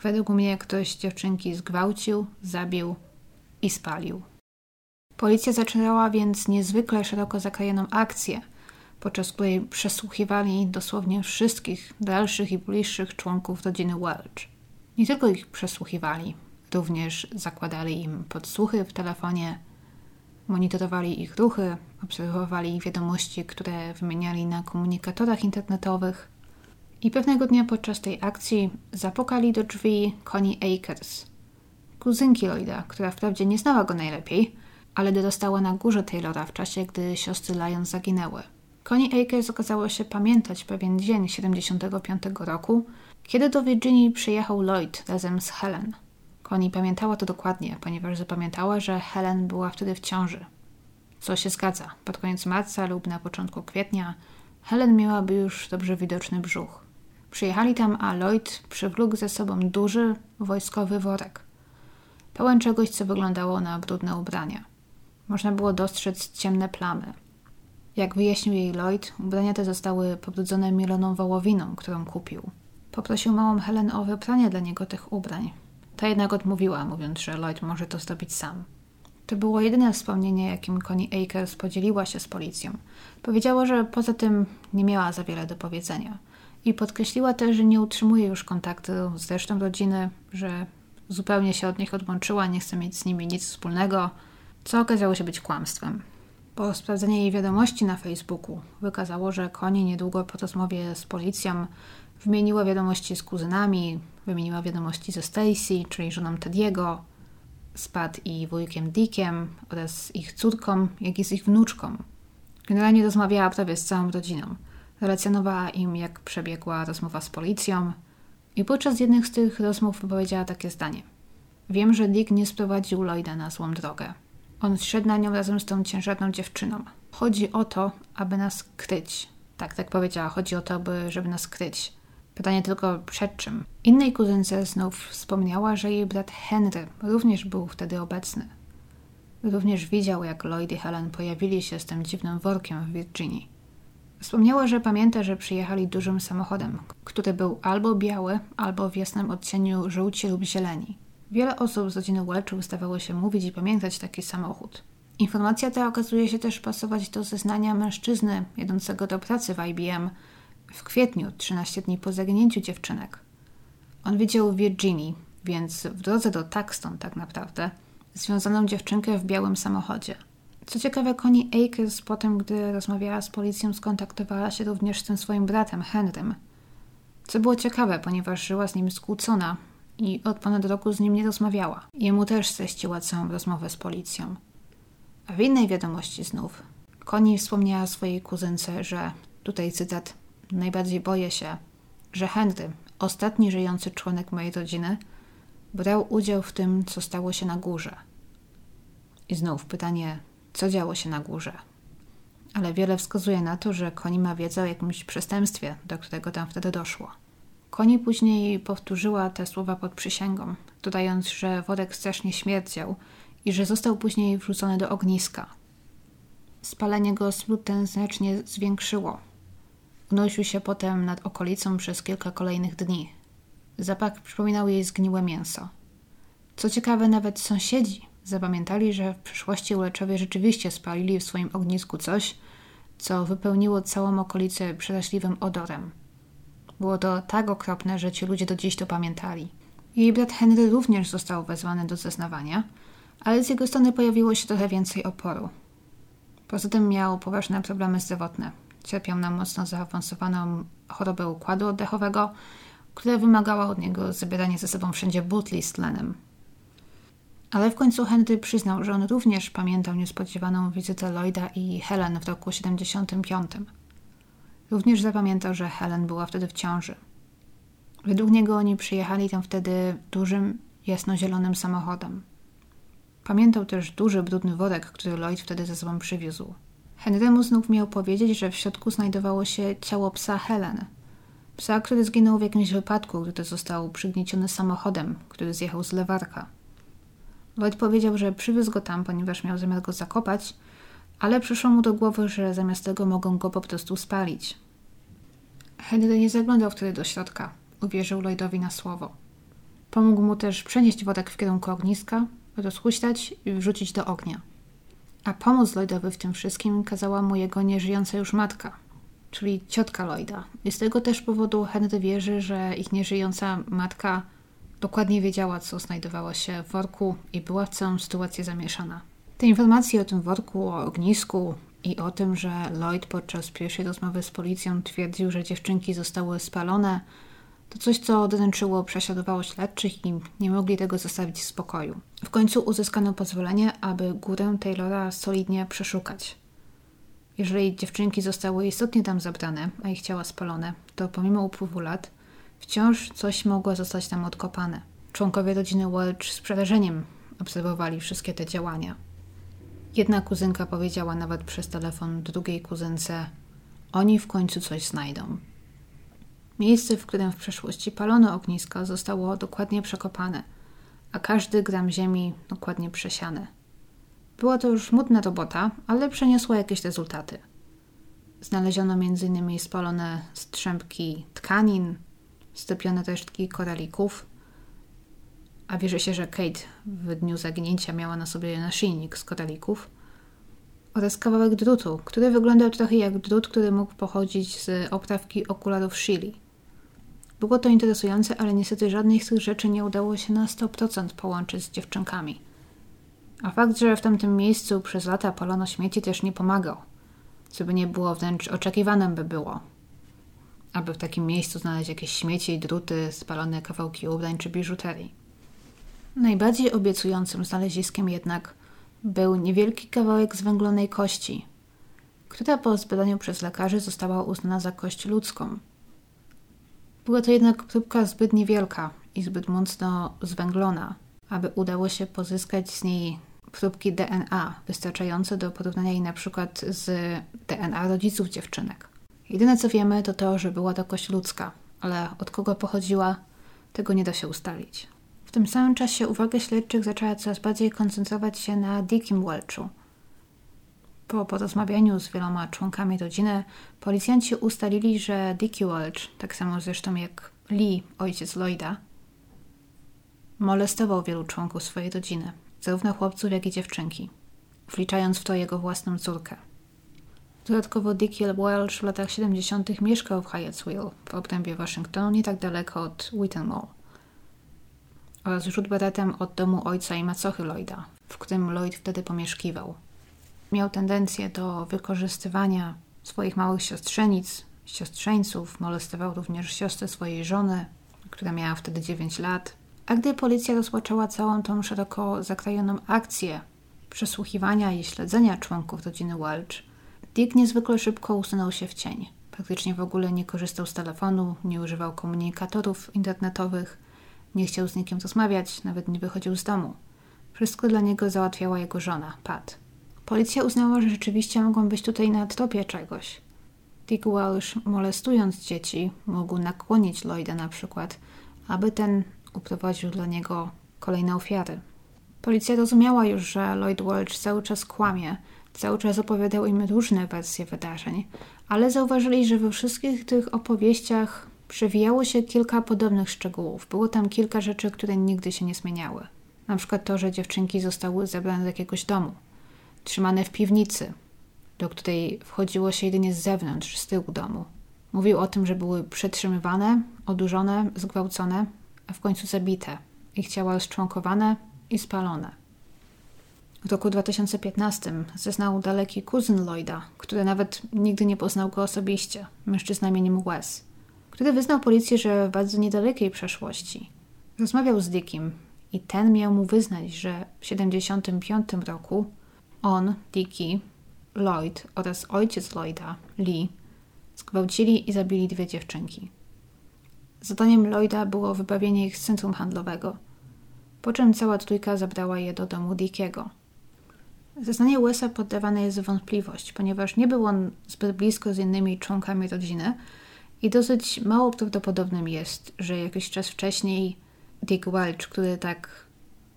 Według mnie ktoś dziewczynki zgwałcił, zabił i spalił. Policja zaczynała więc niezwykle szeroko zakrojoną akcję, podczas której przesłuchiwali dosłownie wszystkich dalszych i bliższych członków rodziny Welch. Nie tylko ich przesłuchiwali, również zakładali im podsłuchy w telefonie, monitorowali ich ruchy, obserwowali wiadomości, które wymieniali na komunikatorach internetowych. I pewnego dnia podczas tej akcji zapukali do drzwi Connie Akers, kuzynki Lloyda, która wprawdzie nie znała go najlepiej, ale dorastała na górze Taylora w czasie, gdy siostry Lyon zaginęły. Connie Akers okazało się pamiętać pewien dzień 75 roku, kiedy do Virginii przyjechał Lloyd razem z Helen. Connie pamiętała to dokładnie, ponieważ zapamiętała, że Helen była wtedy w ciąży. Co się zgadza. Pod koniec marca lub na początku kwietnia Helen miałaby już dobrze widoczny brzuch. Przyjechali tam, a Lloyd przywlókł ze sobą duży, wojskowy worek. Pełen czegoś, co wyglądało na brudne ubrania. Można było dostrzec ciemne plamy. Jak wyjaśnił jej Lloyd, ubrania te zostały pobrudzone mieloną wołowiną, którą kupił. Poprosił małą Helen o wypranie dla niego tych ubrań. Ta jednak odmówiła, mówiąc, że Lloyd może to zrobić sam. To było jedyne wspomnienie, jakim Connie Akers podzieliła się z policją. Powiedziała, że poza tym nie miała za wiele do powiedzenia. I podkreśliła też, że nie utrzymuje już kontaktu z resztą rodziny, że zupełnie się od nich odłączyła, nie chce mieć z nimi nic wspólnego, co okazało się być kłamstwem. Po sprawdzeniu jej wiadomości na Facebooku wykazało, że Connie niedługo po rozmowie z policją wymieniła wiadomości z kuzynami, wymieniła wiadomości ze Stacy, czyli żoną Tediego, z Pat i wujkiem Dickiem oraz ich córką, jak i z ich wnuczką. Generalnie rozmawiała prawie z całą rodziną. Relacjonowała im, jak przebiegła rozmowa z policją i podczas jednych z tych rozmów wypowiedziała takie zdanie. Wiem, że Dick nie sprowadził Lloyda na złą drogę. On szedł na nią razem z tą ciężarną dziewczyną. Chodzi o to, aby nas kryć. Tak, tak powiedziała. Chodzi o to, aby, żeby nas kryć. Pytanie tylko przed czym. Innej kuzynce znów wspomniała, że jej brat Henry również był wtedy obecny. Również widział, jak Lloyd i Helen pojawili się z tym dziwnym workiem w Virginii. Wspomniała, że pamięta, że przyjechali dużym samochodem, który był albo biały, albo w jasnym odcieniu żółci lub zieleni. Wiele osób z rodziny Welchów zdawało się mówić i pamiętać taki samochód. Informacja ta okazuje się też pasować do zeznania mężczyzny jadącego do pracy w IBM w kwietniu, 13 dni po zaginięciu dziewczynek. On widział Virginii, więc w drodze do Taxton tak naprawdę, związaną dziewczynkę w białym samochodzie. Co ciekawe, Connie Akers potem, gdy rozmawiała z policją, skontaktowała się również z tym swoim bratem, Henrym. Co było ciekawe, ponieważ żyła z nim skłócona i od ponad roku z nim nie rozmawiała. Jemu też streściła całą rozmowę z policją. A w innej wiadomości znów Connie wspomniała swojej kuzynce, że, tutaj cytat, najbardziej boję się, że Henry, ostatni żyjący członek mojej rodziny, brał udział w tym, co stało się na górze. I znów pytanie, co działo się na górze? Ale wiele wskazuje na to, że Koni ma wiedzę o jakimś przestępstwie, do którego tam wtedy doszło. Koni później powtórzyła te słowa pod przysięgą, dodając, że worek strasznie śmierdział i że został później wrzucony do ogniska. Spalenie go ten znacznie zwiększyło. Unosił się potem nad okolicą przez kilka kolejnych dni. Zapach przypominał jej zgniłe mięso. Co ciekawe, nawet sąsiedzi zapamiętali, że w przyszłości Uleczowie rzeczywiście spalili w swoim ognisku coś, co wypełniło całą okolicę przeraźliwym odorem. Było to tak okropne, że ci ludzie do dziś to pamiętali. Jej brat Henry również został wezwany do zeznawania, ale z jego strony pojawiło się trochę więcej oporu. Poza tym miał poważne problemy zdrowotne. Cierpiał na mocno zaawansowaną chorobę układu oddechowego, która wymagała od niego zabierania ze sobą wszędzie butli z tlenem. Ale w końcu Henry przyznał, że on również pamiętał niespodziewaną wizytę Lloyda i Helen w roku 75. Również zapamiętał, że Helen była wtedy w ciąży. Według niego oni przyjechali tam wtedy dużym, jasnozielonym samochodem. Pamiętał też duży, brudny worek, który Lloyd wtedy ze sobą przywiózł. Henrymu znów miał powiedzieć, że w środku znajdowało się ciało psa Helen. Psa, który zginął w jakimś wypadku, gdy został przygnieciony samochodem, który zjechał z lewarka. Lloyd powiedział, że przywiózł go tam, ponieważ miał zamiar go zakopać, ale przyszło mu do głowy, że zamiast tego mogą go po prostu spalić. Henry nie zaglądał wtedy do środka. Uwierzył Lloydowi na słowo. Pomógł mu też przenieść worek w kierunku ogniska, rozhuśtać i wrzucić do ognia. A pomóc Lloydowi w tym wszystkim kazała mu jego nieżyjąca już matka, czyli ciotka Lloyda. I z tego też powodu Henry wierzy, że ich nieżyjąca matka dokładnie wiedziała, co znajdowało się w worku i była w całą sytuację zamieszana. Te informacje o tym worku, o ognisku i o tym, że Lloyd podczas pierwszej rozmowy z policją twierdził, że dziewczynki zostały spalone, to coś, co dręczyło, prześladowało śledczych i nie mogli tego zostawić w spokoju. W końcu uzyskano pozwolenie, aby górę Taylora solidnie przeszukać. Jeżeli dziewczynki zostały istotnie tam zabrane, a ich ciała spalone, to pomimo upływu lat wciąż coś mogło zostać tam odkopane. Członkowie rodziny Welch z przerażeniem obserwowali wszystkie te działania. Jedna kuzynka powiedziała nawet przez telefon drugiej kuzynce: Oni w końcu coś znajdą. Miejsce, w którym w przeszłości palono ogniska, zostało dokładnie przekopane, a każdy gram ziemi dokładnie przesiany. Była to już smutna robota, ale przeniosła jakieś rezultaty. Znaleziono m.in. spalone strzępki tkanin, stopione resztki koralików, a wierzy się, że Kate w dniu zaginięcia miała na sobie naszyjnik z koralików oraz kawałek drutu, który wyglądał trochę jak drut, który mógł pochodzić z oprawki okularów Shili. Było to interesujące, ale niestety żadnej z tych rzeczy nie udało się na 100% połączyć z dziewczynkami. A fakt, że w tamtym miejscu przez lata palono śmieci też nie pomagał. Co by nie było wręcz oczekiwane by było. Aby w takim miejscu znaleźć jakieś śmieci, druty, spalone kawałki ubrań czy biżuterii. Najbardziej obiecującym znaleziskiem jednak był niewielki kawałek zwęglonej kości, która po zbadaniu przez lekarzy została uznana za kość ludzką. Była to jednak próbka zbyt niewielka i zbyt mocno zwęglona, aby udało się pozyskać z niej próbki DNA wystarczające do porównania jej na przykład z DNA rodziców dziewczynek. Jedyne co wiemy to to, że była to kość ludzka, ale od kogo pochodziła, tego nie da się ustalić. W tym samym czasie uwaga śledczych zaczęła coraz bardziej koncentrować się na Dickim Welchu. Po porozmawianiu z wieloma członkami rodziny, policjanci ustalili, że Dickie Welch, tak samo zresztą jak Lee, ojciec Lloyda, molestował wielu członków swojej rodziny, zarówno chłopców, jak i dziewczynki, wliczając w to jego własną córkę. Dodatkowo Dickie Welch w latach 70. mieszkał w Hyattsville w obrębie Waszyngtonu, nie tak daleko od Whittemore oraz rzut beretem od domu ojca i macochy Lloyda, w którym Lloyd wtedy pomieszkiwał. Miał tendencję do wykorzystywania swoich małych siostrzenic, siostrzeńców, molestował również siostrę swojej żony, która miała wtedy 9 lat. A gdy policja rozpoczęła całą tą szeroko zakrojoną akcję przesłuchiwania i śledzenia członków rodziny Welch, Dick niezwykle szybko usunął się w cień. Praktycznie w ogóle nie korzystał z telefonu, nie używał komunikatorów internetowych, nie chciał z nikim rozmawiać, nawet nie wychodził z domu. Wszystko dla niego załatwiała jego żona, Pat. Policja uznała, że rzeczywiście mogą być tutaj na tropie czegoś. Dick Welsh, molestując dzieci, mógł nakłonić Lloyda na przykład, aby ten uprowadził dla niego kolejne ofiary. Policja rozumiała już, że Lloyd Welch cały czas kłamie, cały czas opowiadał im różne wersje wydarzeń, ale zauważyli, że we wszystkich tych opowieściach przewijało się kilka podobnych szczegółów. Było tam kilka rzeczy, które nigdy się nie zmieniały. Na przykład to, że dziewczynki zostały zabrane do jakiegoś domu, trzymane w piwnicy, do której wchodziło się jedynie z zewnątrz, z tyłu domu. Mówił o tym, że były przetrzymywane, odurzone, zgwałcone, a w końcu zabite. Ich ciała rozczłonkowane i spalone. W roku 2015 zeznał daleki kuzyn Lloyda, który nawet nigdy nie poznał go osobiście, mężczyzna imieniem Wes który wyznał policji, że w bardzo niedalekiej przeszłości rozmawiał z Dickiem i ten miał mu wyznać, że w 1975 roku on, Dickie, Lloyd oraz ojciec Lloyda, Lee, zgwałcili i zabili dwie dziewczynki. Zadaniem Lloyda było wybawienie ich z centrum handlowego, po czym cała trójka zabrała je do domu Dickiego. Zeznanie Wesa poddawane jest w wątpliwość, ponieważ nie był on zbyt blisko z innymi członkami rodziny, i dosyć mało prawdopodobnym jest, że jakiś czas wcześniej Dick Welch, który tak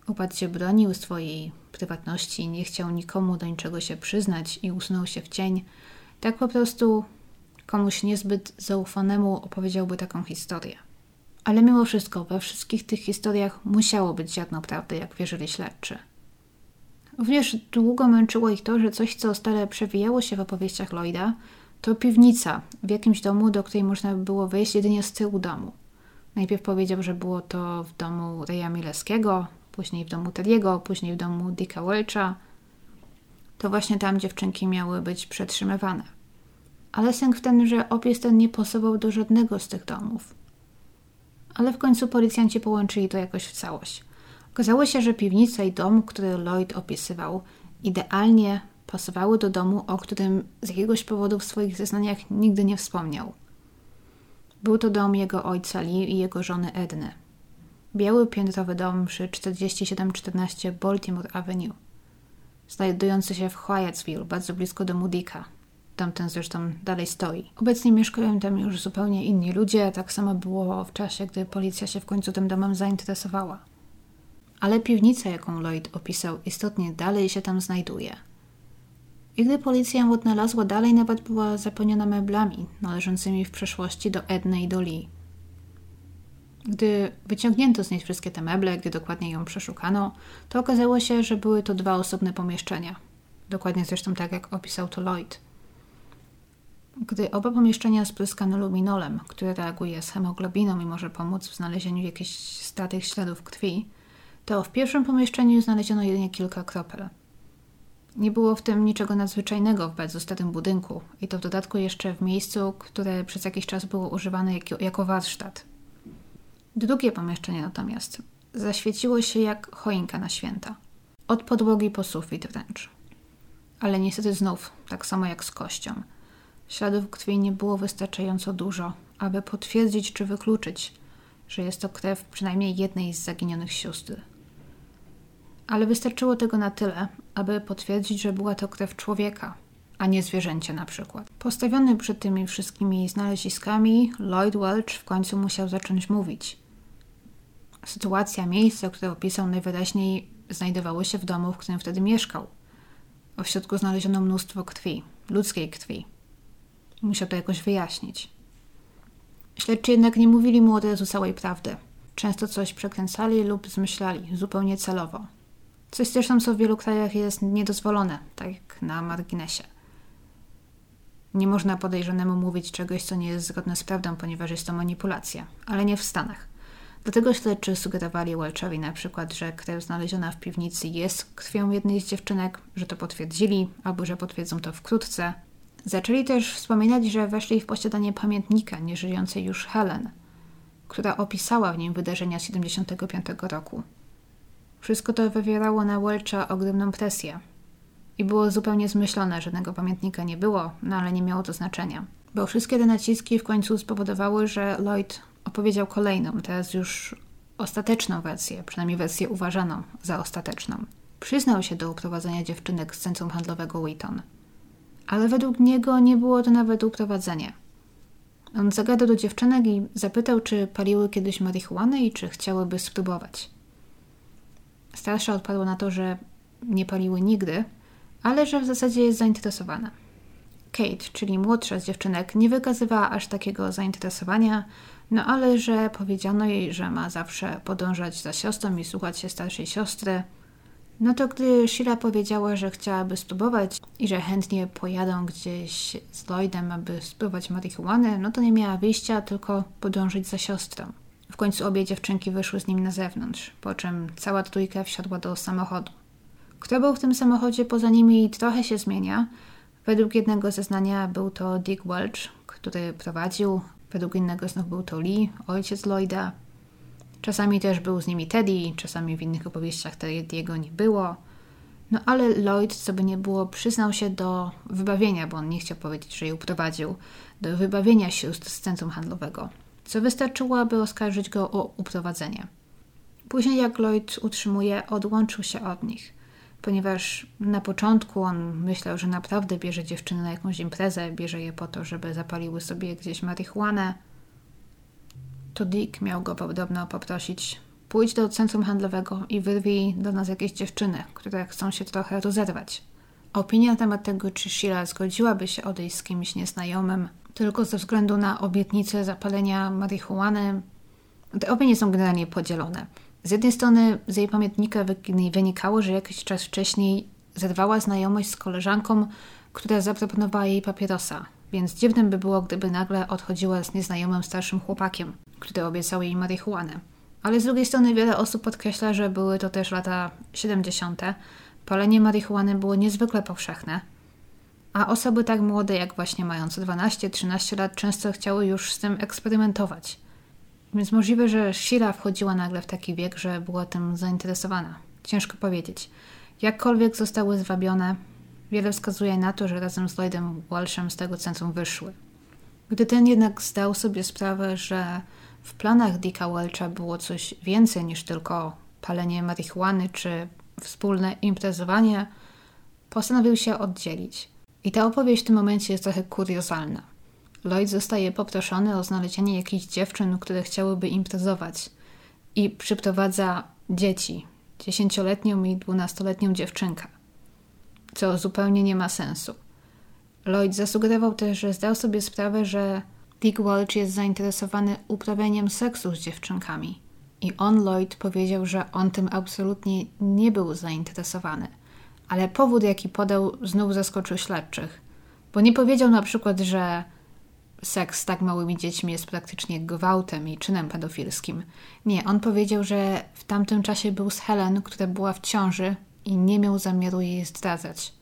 uparcie bronił swojej prywatności, nie chciał nikomu do niczego się przyznać i usunął się w cień, tak po prostu komuś niezbyt zaufanemu opowiedziałby taką historię. Ale mimo wszystko, we wszystkich tych historiach musiało być ziarno prawdy, jak wierzyli śledczy. Również długo męczyło ich to, że coś, co stale przewijało się w opowieściach Lloyda, to piwnica w jakimś domu, do której można było wejść jedynie z tyłu domu. Najpierw powiedział, że było to w domu Reja Mileskiego, później w domu Teriego, później w domu Dicka Welcha. To właśnie tam dziewczynki miały być przetrzymywane. Ale sęk w ten, że opis ten nie pasował do żadnego z tych domów. Ale w końcu policjanci połączyli to jakoś w całość. Okazało się, że piwnica i dom, który Lloyd opisywał, idealnie pasowały do domu, o którym z jakiegoś powodu w swoich zeznaniach nigdy nie wspomniał. Był to dom jego ojca Lee i jego żony Edny. Biały piętrowy dom przy 4714 Baltimore Avenue, znajdujący się w Hyattsville, bardzo blisko domu Dicka. Tamten zresztą dalej stoi. Obecnie mieszkają tam już zupełnie inni ludzie, tak samo było w czasie, gdy policja się w końcu tym domem zainteresowała. Ale piwnica, jaką Lloyd opisał, istotnie dalej się tam znajduje – I gdy policja ją odnalazła, dalej nawet była zapełniona meblami należącymi w przeszłości do Edny i do Lee. Gdy wyciągnięto z niej wszystkie te meble, gdy dokładnie ją przeszukano, to okazało się, że były to dwa osobne pomieszczenia. Dokładnie zresztą tak, jak opisał to Lloyd. Gdy oba pomieszczenia spryskano luminolem, który reaguje z hemoglobiną i może pomóc w znalezieniu jakichś statych śladów krwi, to w pierwszym pomieszczeniu znaleziono jedynie kilka kropel. Nie było w tym niczego nadzwyczajnego w bardzo starym budynku i to w dodatku jeszcze w miejscu, które przez jakiś czas było używane jako warsztat. Drugie pomieszczenie natomiast zaświeciło się jak choinka na święta. Od podłogi po sufit wręcz. Ale niestety znów, tak samo jak z kością. Śladów krwi nie było wystarczająco dużo, aby potwierdzić czy wykluczyć, że jest to krew przynajmniej jednej z zaginionych sióstr. Ale wystarczyło tego na tyle, aby potwierdzić, że była to krew człowieka, a nie zwierzęcia na przykład. Postawiony przed tymi wszystkimi znaleziskami, Lloyd Welch w końcu musiał zacząć mówić. Sytuacja, miejsce, które opisał najwyraźniej, znajdowało się w domu, w którym wtedy mieszkał. W środku znaleziono mnóstwo krwi, ludzkiej krwi. Musiał to jakoś wyjaśnić. Śledczy jednak nie mówili mu od razu całej prawdy. Często coś przekręcali lub zmyślali, zupełnie celowo. Coś zresztą, co w wielu krajach jest niedozwolone, tak jak na marginesie. Nie można podejrzanemu mówić czegoś, co nie jest zgodne z prawdą, ponieważ jest to manipulacja, ale nie w Stanach. Dlatego śledczy sugerowali Welchowi na przykład, że krew znaleziona w piwnicy jest krwią jednej z dziewczynek, że to potwierdzili, albo że potwierdzą to wkrótce. Zaczęli też wspominać, że weszli w posiadanie pamiętnika nieżyjącej już Helen, która opisała w nim wydarzenia z 75 roku. Wszystko to wywierało na Welcha ogromną presję. I było zupełnie zmyślone, żadnego pamiętnika nie było, no ale nie miało to znaczenia. Bo wszystkie te naciski w końcu spowodowały, że Lloyd opowiedział kolejną, teraz już ostateczną wersję, przynajmniej wersję uważaną za ostateczną. Przyznał się do uprowadzenia dziewczynek z centrum handlowego Wheaton. Ale według niego nie było to nawet uprowadzenie. On zagadał do dziewczynek i zapytał, czy paliły kiedyś marihuanę i czy chciałyby spróbować. Starsza odparła na to, że nie paliły nigdy, ale że w zasadzie jest zainteresowana. Kate, czyli młodsza z dziewczynek, nie wykazywała aż takiego zainteresowania, no ale że powiedziano jej, że ma zawsze podążać za siostrą i słuchać się starszej siostry. No to gdy Sheila powiedziała, że chciałaby spróbować i że chętnie pojadą gdzieś z Lloydem, aby spróbować marihuany, no to nie miała wyjścia, tylko podążyć za siostrą. W końcu obie dziewczynki wyszły z nim na zewnątrz, po czym cała trójka wsiadła do samochodu. Kto był w tym samochodzie poza nimi trochę się zmienia. Według jednego zeznania był to Dick Welch, który prowadził, według innego znów był to Lee, ojciec Lloyda. Czasami też był z nimi Teddy, czasami w innych opowieściach Teddy'ego nie było. No ale Lloyd, co by nie było, przyznał się do wybawienia, bo on nie chciał powiedzieć, że ją prowadził, do wybawienia sióstr z centrum handlowego co wystarczyło, aby oskarżyć go o uprowadzenie. Później, jak Lloyd utrzymuje, odłączył się od nich, ponieważ na początku on myślał, że naprawdę bierze dziewczyny na jakąś imprezę, bierze je po to, żeby zapaliły sobie gdzieś marihuanę. To Dick miał go podobno poprosić: pójdź do centrum handlowego i wyrwij do nas jakieś dziewczyny, które chcą się trochę rozerwać. Opinia na temat tego, czy Sheila zgodziłaby się odejść z kimś nieznajomym, tylko ze względu na obietnicę zapalenia marihuany. Te opinie są generalnie podzielone. Z jednej strony z jej pamiętnika wynikało, że jakiś czas wcześniej zerwała znajomość z koleżanką, która zaproponowała jej papierosa, więc dziwnym by było, gdyby nagle odchodziła z nieznajomym starszym chłopakiem, który obiecał jej marihuanę. Ale z drugiej strony wiele osób podkreśla, że były to też lata 70. Palenie marihuany było niezwykle powszechne, a osoby tak młode, jak właśnie mające 12-13 lat, często chciały już z tym eksperymentować. Więc możliwe, że Shira wchodziła nagle w taki wiek, że była tym zainteresowana. Ciężko powiedzieć. Jakkolwiek zostały zwabione, wiele wskazuje na to, że razem z Lloydem Walshem z tego centrum wyszły. Gdy ten jednak zdał sobie sprawę, że w planach Dicka Welcha było coś więcej niż tylko palenie marihuany czy wspólne imprezowanie, postanowił się oddzielić. I ta opowieść w tym momencie jest trochę kuriozalna. Lloyd zostaje poproszony o znalezienie jakichś dziewczyn, które chciałyby imprezować i przyprowadza dzieci, dziesięcioletnią i dwunastoletnią dziewczynkę. co zupełnie nie ma sensu. Lloyd zasugerował też, że zdał sobie sprawę, że Dick Welch jest zainteresowany uprawianiem seksu z dziewczynkami. I on, Lloyd, powiedział, że on tym absolutnie nie był zainteresowany. Ale powód, jaki podał, znów zaskoczył śledczych. Bo nie powiedział na przykład, że seks z tak małymi dziećmi jest praktycznie gwałtem i czynem pedofilskim. Nie, on powiedział, że w tamtym czasie był z Helen, która była w ciąży i nie miał zamiaru jej zdradzać.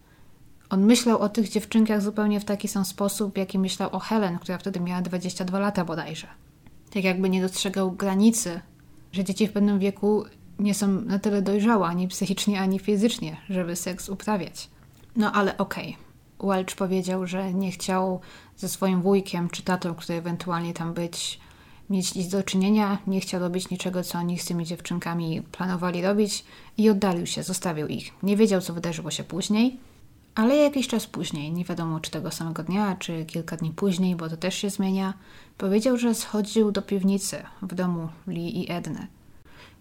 On myślał o tych dziewczynkach zupełnie w taki sam sposób, jaki myślał o Helen, która wtedy miała 22 lata bodajże. Tak jakby nie dostrzegał granicy, że dzieci w pewnym wieku nie są na tyle dojrzałe ani psychicznie, ani fizycznie, żeby seks uprawiać. No ale okej. Okay. Welch powiedział, że nie chciał ze swoim wujkiem czy tatą, który ewentualnie tam być, mieć nic do czynienia, nie chciał robić niczego, co oni z tymi dziewczynkami planowali robić i oddalił się, zostawił ich. Nie wiedział, co wydarzyło się później, ale jakiś czas później, nie wiadomo czy tego samego dnia, czy kilka dni później, bo to też się zmienia, powiedział, że schodził do piwnicy w domu Lee i Edny.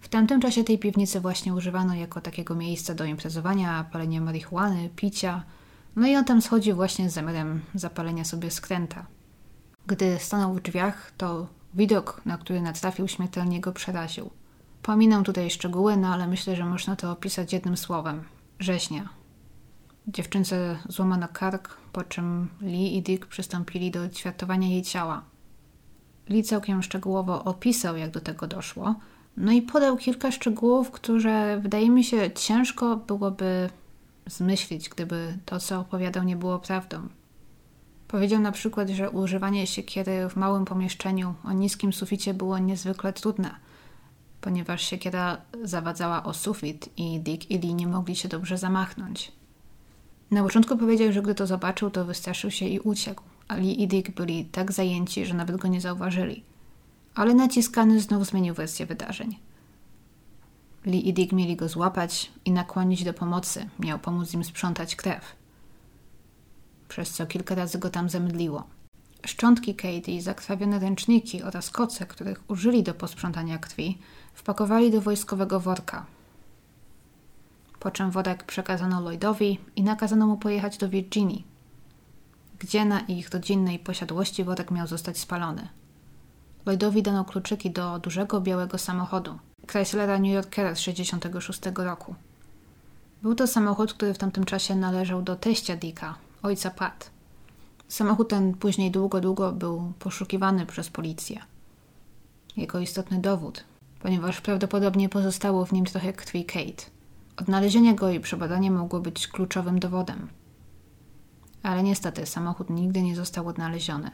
W tamtym czasie tej piwnicy właśnie używano jako takiego miejsca do imprezowania, palenia marihuany, picia. No i on tam schodził właśnie z zamiarem zapalenia sobie skręta. Gdy stanął w drzwiach, to widok, na który natrafił, śmiertelnie go przeraził. Pominę tutaj szczegóły, no ale myślę, że można to opisać jednym słowem. Rzeźnia. Dziewczynce złamano kark, po czym Lee i Dick przystąpili do ćwiartowania jej ciała. Lee całkiem szczegółowo opisał, jak do tego doszło, no i podał kilka szczegółów, które wydaje mi się ciężko byłoby zmyślić, gdyby to, co opowiadał, nie było prawdą. Powiedział na przykład, że używanie siekiery w małym pomieszczeniu o niskim suficie było niezwykle trudne, ponieważ siekiera zawadzała o sufit i Dick i Lee nie mogli się dobrze zamachnąć. Na początku powiedział, że gdy to zobaczył, to wystraszył się i uciekł, a Lee i Dick byli tak zajęci, że nawet go nie zauważyli. Ale naciskany znów zmienił wersję wydarzeń. Lee i Dick mieli go złapać i nakłonić do pomocy. Miał pomóc im sprzątać krew. Przez co kilka razy go tam zemdliło. Szczątki Kate i zakrwawione ręczniki oraz koce, których użyli do posprzątania krwi, wpakowali do wojskowego worka, po czym worek przekazano Lloydowi i nakazano mu pojechać do Virginii, gdzie na ich rodzinnej posiadłości worek miał zostać spalony. Lloydowi dano kluczyki do dużego białego samochodu, Chryslera New Yorkera z 1966 roku. Był to samochód, który w tamtym czasie należał do teścia Dicka, ojca Pat. Samochód ten później długo, długo był poszukiwany przez policję. Jako istotny dowód, ponieważ prawdopodobnie pozostało w nim trochę krwi Kate – Odnalezienie go i przebadanie mogło być kluczowym dowodem. Ale niestety samochód nigdy nie został odnaleziony.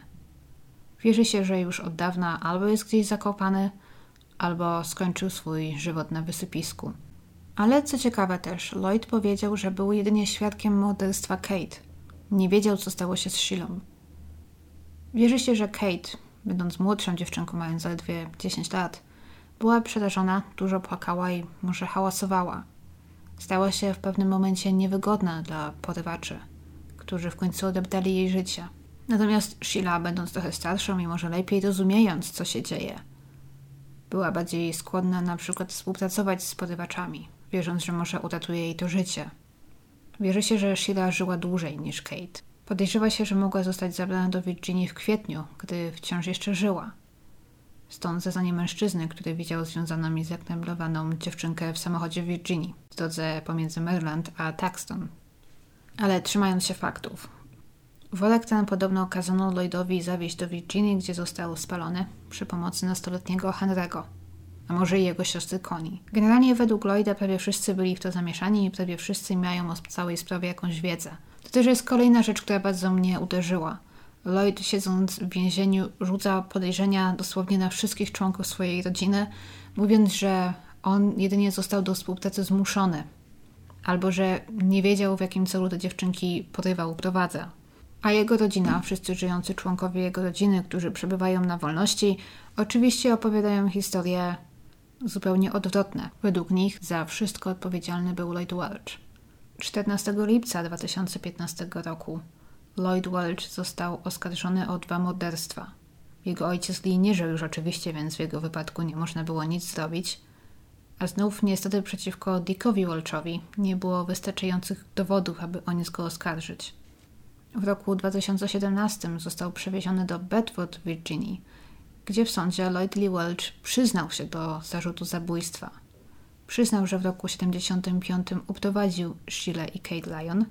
Wierzy się, że już od dawna albo jest gdzieś zakopany, albo skończył swój żywot na wysypisku. Ale co ciekawe też, Lloyd powiedział, że był jedynie świadkiem morderstwa Kate. Nie wiedział, co stało się z Shilą. Wierzy się, że Kate, będąc młodszą dziewczynką, mając zaledwie 10 lat, była przerażona, dużo płakała i może hałasowała – stała się w pewnym momencie niewygodna dla porywaczy, którzy w końcu odebrali jej życie. Natomiast Sheila, będąc trochę starszą i może lepiej rozumiejąc, co się dzieje, była bardziej skłonna na przykład współpracować z porywaczami, wierząc, że może uratuje jej to życie. Wierzy się, że Sheila żyła dłużej niż Kate. Podejrzewa się, że mogła zostać zabrana do Virginii w kwietniu, gdy wciąż jeszcze żyła. Stąd zeznanie mężczyzny, który widział związaną mi zakneblowaną dziewczynkę w samochodzie w Virginii, w drodze pomiędzy Maryland a Taxton. Ale trzymając się faktów. Worek ten podobno kazano Lloydowi zawieźć do Virginii, gdzie został spalony przy pomocy nastoletniego Henry'ego, a może i jego siostry Connie. Generalnie według Lloyda prawie wszyscy byli w to zamieszani i prawie wszyscy mają o całej sprawie jakąś wiedzę. To też jest kolejna rzecz, która bardzo mnie uderzyła – Lloyd, siedząc w więzieniu, rzuca podejrzenia dosłownie na wszystkich członków swojej rodziny, mówiąc, że on jedynie został do współpracy zmuszony, albo że nie wiedział, w jakim celu te dziewczynki porywał, prowadza. A jego rodzina, wszyscy żyjący członkowie jego rodziny, którzy przebywają na wolności, oczywiście opowiadają historie zupełnie odwrotne. Według nich za wszystko odpowiedzialny był Lloyd Welch. 14 lipca 2015 roku Lloyd Welch został oskarżony o dwa morderstwa. Jego ojciec Lee nie żył już oczywiście, więc w jego wypadku nie można było nic zrobić. A znów niestety przeciwko Dickowi Welchowi nie było wystarczających dowodów, aby o nic go oskarżyć. W roku 2017 został przewieziony do Bedford w Virginii, gdzie w sądzie Lloyd Lee Welch przyznał się do zarzutu zabójstwa. Przyznał, że w roku 75 uprowadził Sheila i Kate Lyon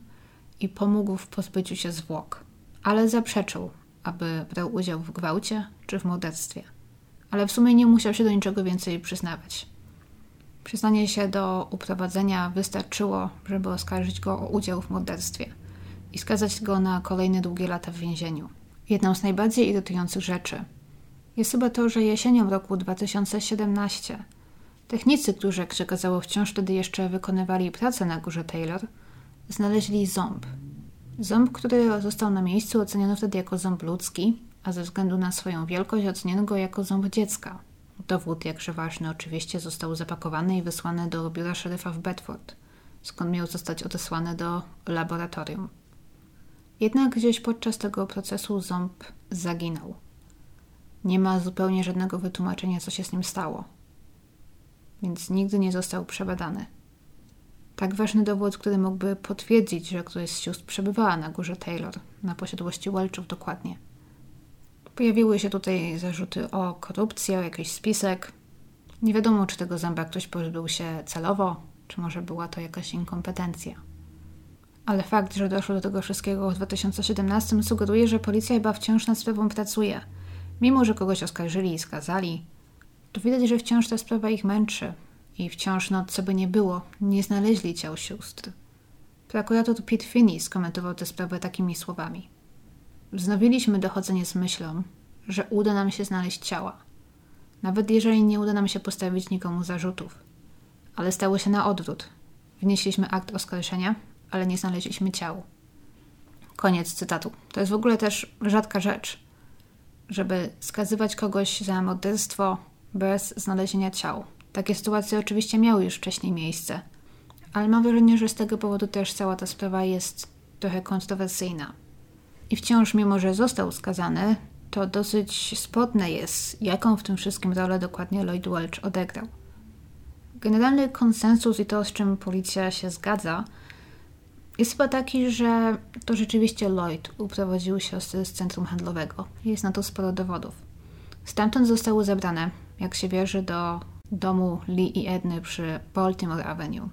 i pomógł w pozbyciu się zwłok, ale zaprzeczył, aby brał udział w gwałcie czy w morderstwie. Ale w sumie nie musiał się do niczego więcej przyznawać. Przyznanie się do uprowadzenia wystarczyło, żeby oskarżyć go o udział w morderstwie i skazać go na kolejne długie lata w więzieniu. Jedną z najbardziej irytujących rzeczy jest chyba to, że jesienią roku 2017 technicy, którzy jak się okazało wciąż wtedy jeszcze wykonywali pracę na górze Taylor, znaleźli ząb. Ząb, który został na miejscu oceniony wtedy jako ząb ludzki, a ze względu na swoją wielkość oceniono go jako ząb dziecka. Dowód, jakże ważny oczywiście, został zapakowany i wysłany do biura szeryfa w Bedford, skąd miał zostać odesłany do laboratorium. Jednak gdzieś podczas tego procesu ząb zaginął. Nie ma zupełnie żadnego wytłumaczenia, co się z nim stało, więc nigdy nie został przebadany. Tak ważny dowód, który mógłby potwierdzić, że któryś z sióstr przebywała na górze Taylor, na posiadłości Welchów dokładnie. Pojawiły się tutaj zarzuty o korupcję, o jakiś spisek. Nie wiadomo, czy tego zęba ktoś pozbył się celowo, czy może była to jakaś inkompetencja. Ale fakt, że doszło do tego wszystkiego w 2017 sugeruje, że policja chyba wciąż nad sprawą pracuje. Mimo, że kogoś oskarżyli i skazali, to widać, że wciąż ta sprawa ich męczy i wciąż, no co by nie było, nie znaleźli ciał sióstr. Prokurator Pete Finney skomentował tę sprawę takimi słowami. Wznowiliśmy dochodzenie z myślą, że uda nam się znaleźć ciała. Nawet jeżeli nie uda nam się postawić nikomu zarzutów. Ale stało się na odwrót. Wnieśliśmy akt oskarżenia, ale nie znaleźliśmy ciał. Koniec cytatu. To jest w ogóle też rzadka rzecz, żeby skazywać kogoś za morderstwo bez znalezienia ciał. Takie sytuacje oczywiście miały już wcześniej miejsce, ale mam wrażenie, że z tego powodu też cała ta sprawa jest trochę kontrowersyjna. I wciąż, mimo że został skazany, to dosyć spodne jest, jaką w tym wszystkim rolę dokładnie Lloyd Welch odegrał. Generalny konsensus i to, z czym policja się zgadza, jest chyba taki, że to rzeczywiście Lloyd uprowadził siostry z centrum handlowego. Jest na to sporo dowodów. Stamtąd zostały zabrane, jak się wierzy, do domu Lee i Edny przy Baltimore Avenue.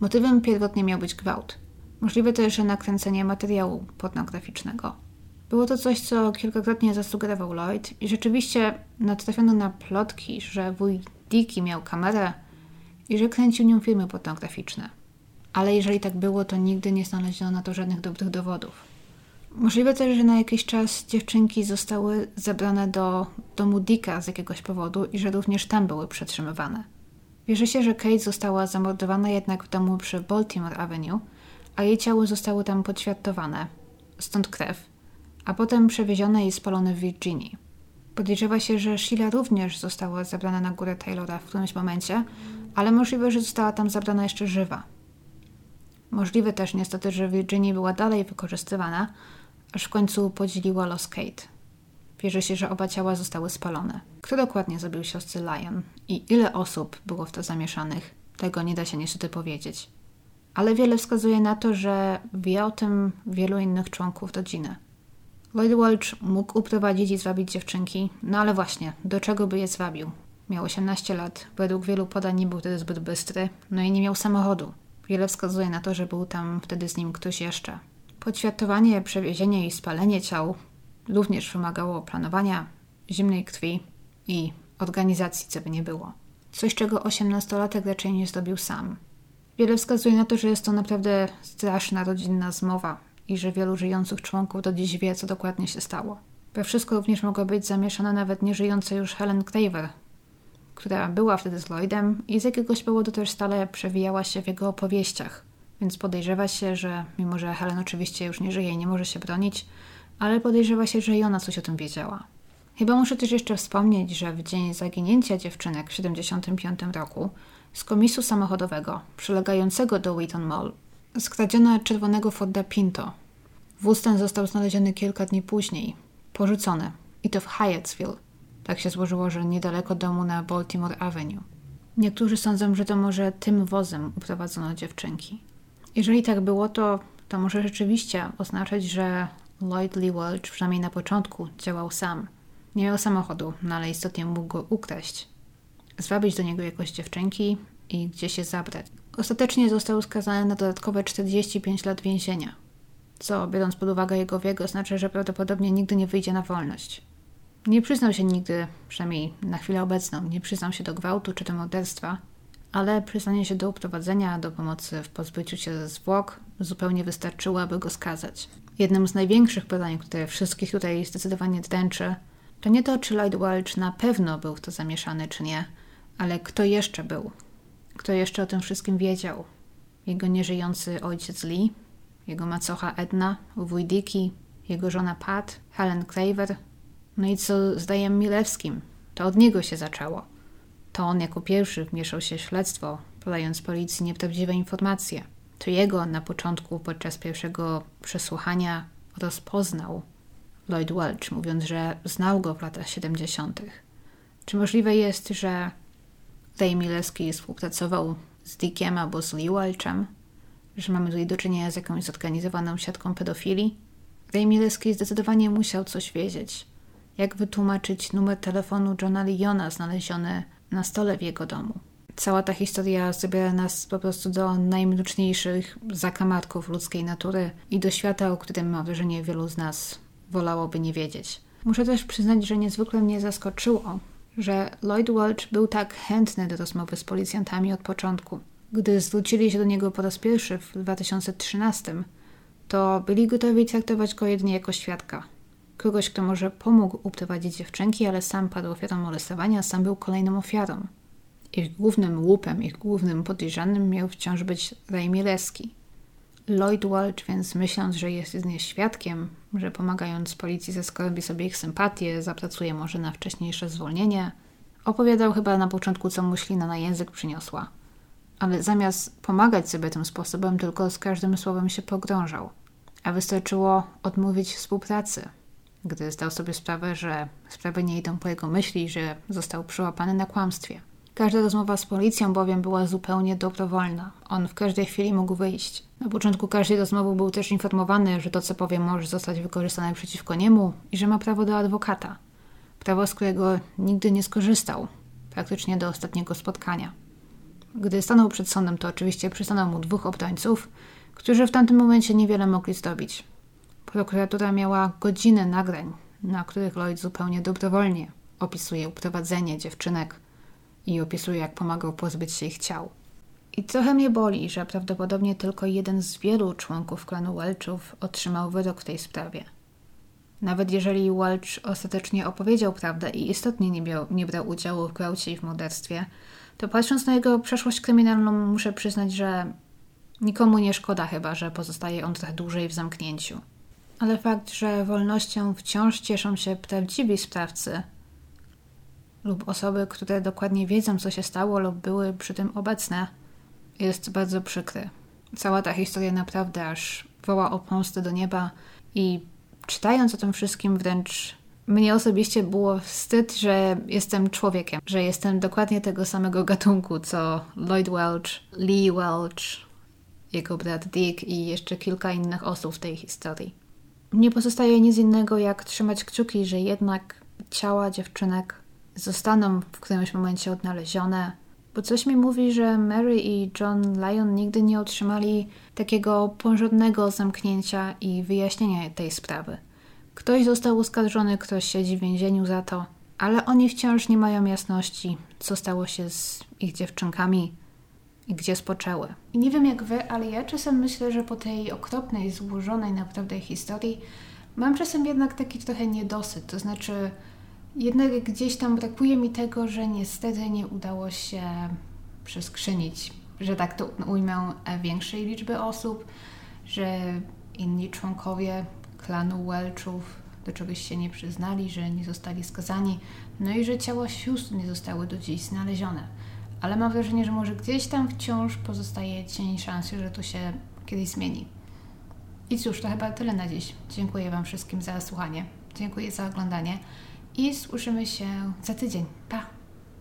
Motywem pierwotnie miał być gwałt. Możliwe też, że nakręcenie materiału pornograficznego. Było to coś, co kilkakrotnie zasugerował Lloyd i rzeczywiście natrafiono na plotki, że wuj Dicky miał kamerę i że kręcił nią filmy pornograficzne. Ale jeżeli tak było, to nigdy nie znaleziono na to żadnych dobrych dowodów. Możliwe też, że na jakiś czas dziewczynki zostały zabrane do domu Dicka z jakiegoś powodu i że również tam były przetrzymywane. Wierzy się, że Kate została zamordowana jednak w domu przy Baltimore Avenue, a jej ciało zostało tam podświadtowane, stąd krew, a potem przewiezione i spalone w Virginii. Podejrzewa się, że Sheila również została zabrana na górę Taylora w którymś momencie, ale możliwe, że została tam zabrana jeszcze żywa. Możliwe też niestety, że Virginia była dalej wykorzystywana, aż w końcu podzieliła los Kate. Wierzy się, że oba ciała zostały spalone. Kto dokładnie zabił siostry Lion i ile osób było w to zamieszanych, tego nie da się niestety powiedzieć. Ale wiele wskazuje na to, że wie o tym wielu innych członków rodziny. Lloyd Welch mógł uprowadzić i zwabić dziewczynki, no ale właśnie, do czego by je zwabił? Miał 18 lat, według wielu podań nie był wtedy zbyt bystry, no i nie miał samochodu. Wiele wskazuje na to, że był tam wtedy z nim ktoś jeszcze. Podświatowanie, przewiezienie i spalenie ciał również wymagało planowania, zimnej krwi i organizacji, co by nie było. Coś, czego osiemnastolatek raczej nie zrobił sam. Wiele wskazuje na to, że jest to naprawdę straszna rodzinna zmowa i że wielu żyjących członków do dziś wie, co dokładnie się stało. We wszystko również mogła być zamieszana nawet nieżyjąca już Helen Craver, która była wtedy z Lloydem i z jakiegoś powodu też stale przewijała się w jego opowieściach. Więc podejrzewa się, że mimo że Helen oczywiście już nie żyje i nie może się bronić, ale podejrzewa się, że i ona coś o tym wiedziała. Chyba muszę też jeszcze wspomnieć, że w dzień zaginięcia dziewczynek w 1975 roku z komisu samochodowego przylegającego do Wheaton Mall skradziono czerwonego Forda Pinto. Wóz ten został znaleziony kilka dni później, porzucony, i to w Hyattsville. Tak się złożyło, że niedaleko domu na Baltimore Avenue. Niektórzy sądzą, że to może tym wozem uprowadzono dziewczynki. Jeżeli tak było, to, to może rzeczywiście oznaczać, że Lloyd Lee Welch przynajmniej na początku działał sam. Nie miał samochodu, no ale istotnie mógł go ukraść. Zwabić do niego jakoś dziewczynki i gdzieś się zabrać. Ostatecznie został skazany na dodatkowe 45 lat więzienia, co biorąc pod uwagę jego wiek oznacza, że prawdopodobnie nigdy nie wyjdzie na wolność. Nie przyznał się nigdy, przynajmniej na chwilę obecną, nie przyznał się do gwałtu czy do morderstwa, ale przyznanie się do uprowadzenia, do pomocy w pozbyciu się ze zwłok zupełnie wystarczyło, aby go skazać. Jednym z największych pytań, które wszystkich tutaj zdecydowanie dręczy, to nie to, czy Lloyd Welch na pewno był w to zamieszany, czy nie, ale kto jeszcze był? Kto jeszcze o tym wszystkim wiedział? Jego nieżyjący ojciec Lee, jego macocha Edna, wuj Dicky, jego żona Pat, Helen Claver, no i co z Dajem Milewskim? To od niego się zaczęło. To on jako pierwszy wmieszał się w śledztwo, podając policji nieprawdziwe informacje. To jego na początku, podczas pierwszego przesłuchania, rozpoznał Lloyd Welch, mówiąc, że znał go w latach 70. Czy możliwe jest, że Dave Milewski współpracował z Dickiem albo z Lee Welchem? Że mamy tutaj do czynienia z jakąś zorganizowaną siatką pedofilii? Dave Milewski zdecydowanie musiał coś wiedzieć. Jak wytłumaczyć numer telefonu Johna Leona znaleziony na stole w jego domu? Cała ta historia zabiera nas po prostu do najmroczniejszych zakamarków ludzkiej natury i do świata, o którym mam wrażenie wielu z nas wolałoby nie wiedzieć. Muszę też przyznać, że niezwykle mnie zaskoczyło, że Lloyd Welch był tak chętny do rozmowy z policjantami od początku. Gdy zwrócili się do niego po raz pierwszy w 2013, to byli gotowi traktować go jedynie jako świadka. Kogoś, kto może pomógł uprowadzić dziewczynki, ale sam padł ofiarą molestowania, sam był kolejną ofiarą. Ich głównym łupem, ich głównym podejrzanym miał wciąż być Ray Mileski. Lloyd Welch, więc myśląc, że jest jedynie świadkiem, że pomagając policji zaskorbi sobie ich sympatię, zapracuje może na wcześniejsze zwolnienie, opowiadał chyba na początku, co mu ślina na język przyniosła. Ale zamiast pomagać sobie tym sposobem, tylko z każdym słowem się pogrążał. A wystarczyło odmówić współpracy, gdy zdał sobie sprawę, że sprawy nie idą po jego myśli, że został przyłapany na kłamstwie. Każda rozmowa z policją bowiem była zupełnie dobrowolna. On w każdej chwili mógł wyjść. Na początku każdej rozmowy był też informowany, że to, co powie, może zostać wykorzystane przeciwko niemu i że ma prawo do adwokata. Prawo, z którego nigdy nie skorzystał, praktycznie do ostatniego spotkania. Gdy stanął przed sądem, to oczywiście przystanął mu dwóch obrońców, którzy w tamtym momencie niewiele mogli zdobić. Prokuratura miała godziny nagrań, na których Lloyd zupełnie dobrowolnie opisuje uprowadzenie dziewczynek i opisuje, jak pomagał pozbyć się ich ciał. I trochę mnie boli, że prawdopodobnie tylko jeden z wielu członków klanu Welchów otrzymał wyrok w tej sprawie. Nawet jeżeli Welch ostatecznie opowiedział prawdę i istotnie nie, miał, nie brał udziału w gwałcie i w morderstwie, to patrząc na jego przeszłość kryminalną, muszę przyznać, że nikomu nie szkoda chyba, że pozostaje on trochę dłużej w zamknięciu. Ale fakt, że wolnością wciąż cieszą się prawdziwi sprawcy, lub osoby, które dokładnie wiedzą, co się stało lub były przy tym obecne, jest bardzo przykry. Cała ta historia naprawdę aż woła o pomstę do nieba i czytając o tym wszystkim wręcz mnie osobiście było wstyd, że jestem człowiekiem, że jestem dokładnie tego samego gatunku, co Lloyd Welch, Lee Welch, jego brat Dick i jeszcze kilka innych osób w tej historii. Nie pozostaje nic innego, jak trzymać kciuki, że jednak ciała dziewczynek zostaną w którymś momencie odnalezione. Bo coś mi mówi, że Mary i John Lyon nigdy nie otrzymali takiego porządnego zamknięcia i wyjaśnienia tej sprawy. Ktoś został oskarżony, ktoś siedzi w więzieniu za to, ale oni wciąż nie mają jasności, co stało się z ich dziewczynkami i gdzie spoczęły. I nie wiem jak wy, ale ja czasem myślę, że po tej okropnej, złożonej naprawdę historii mam czasem jednak taki trochę niedosyt. To znaczy, jednak gdzieś tam brakuje mi tego, że niestety nie udało się przeskrzynić, że tak to ujmę, większej liczby osób, że inni członkowie klanu Welchów do czegoś się nie przyznali, że nie zostali skazani, no i że ciała sióstr nie zostały do dziś znalezione. Ale mam wrażenie, że może gdzieś tam wciąż pozostaje cień szansy, że to się kiedyś zmieni. I cóż, to chyba tyle na dziś. Dziękuję Wam wszystkim za słuchanie. Dziękuję za oglądanie i słyszymy się za tydzień. Pa!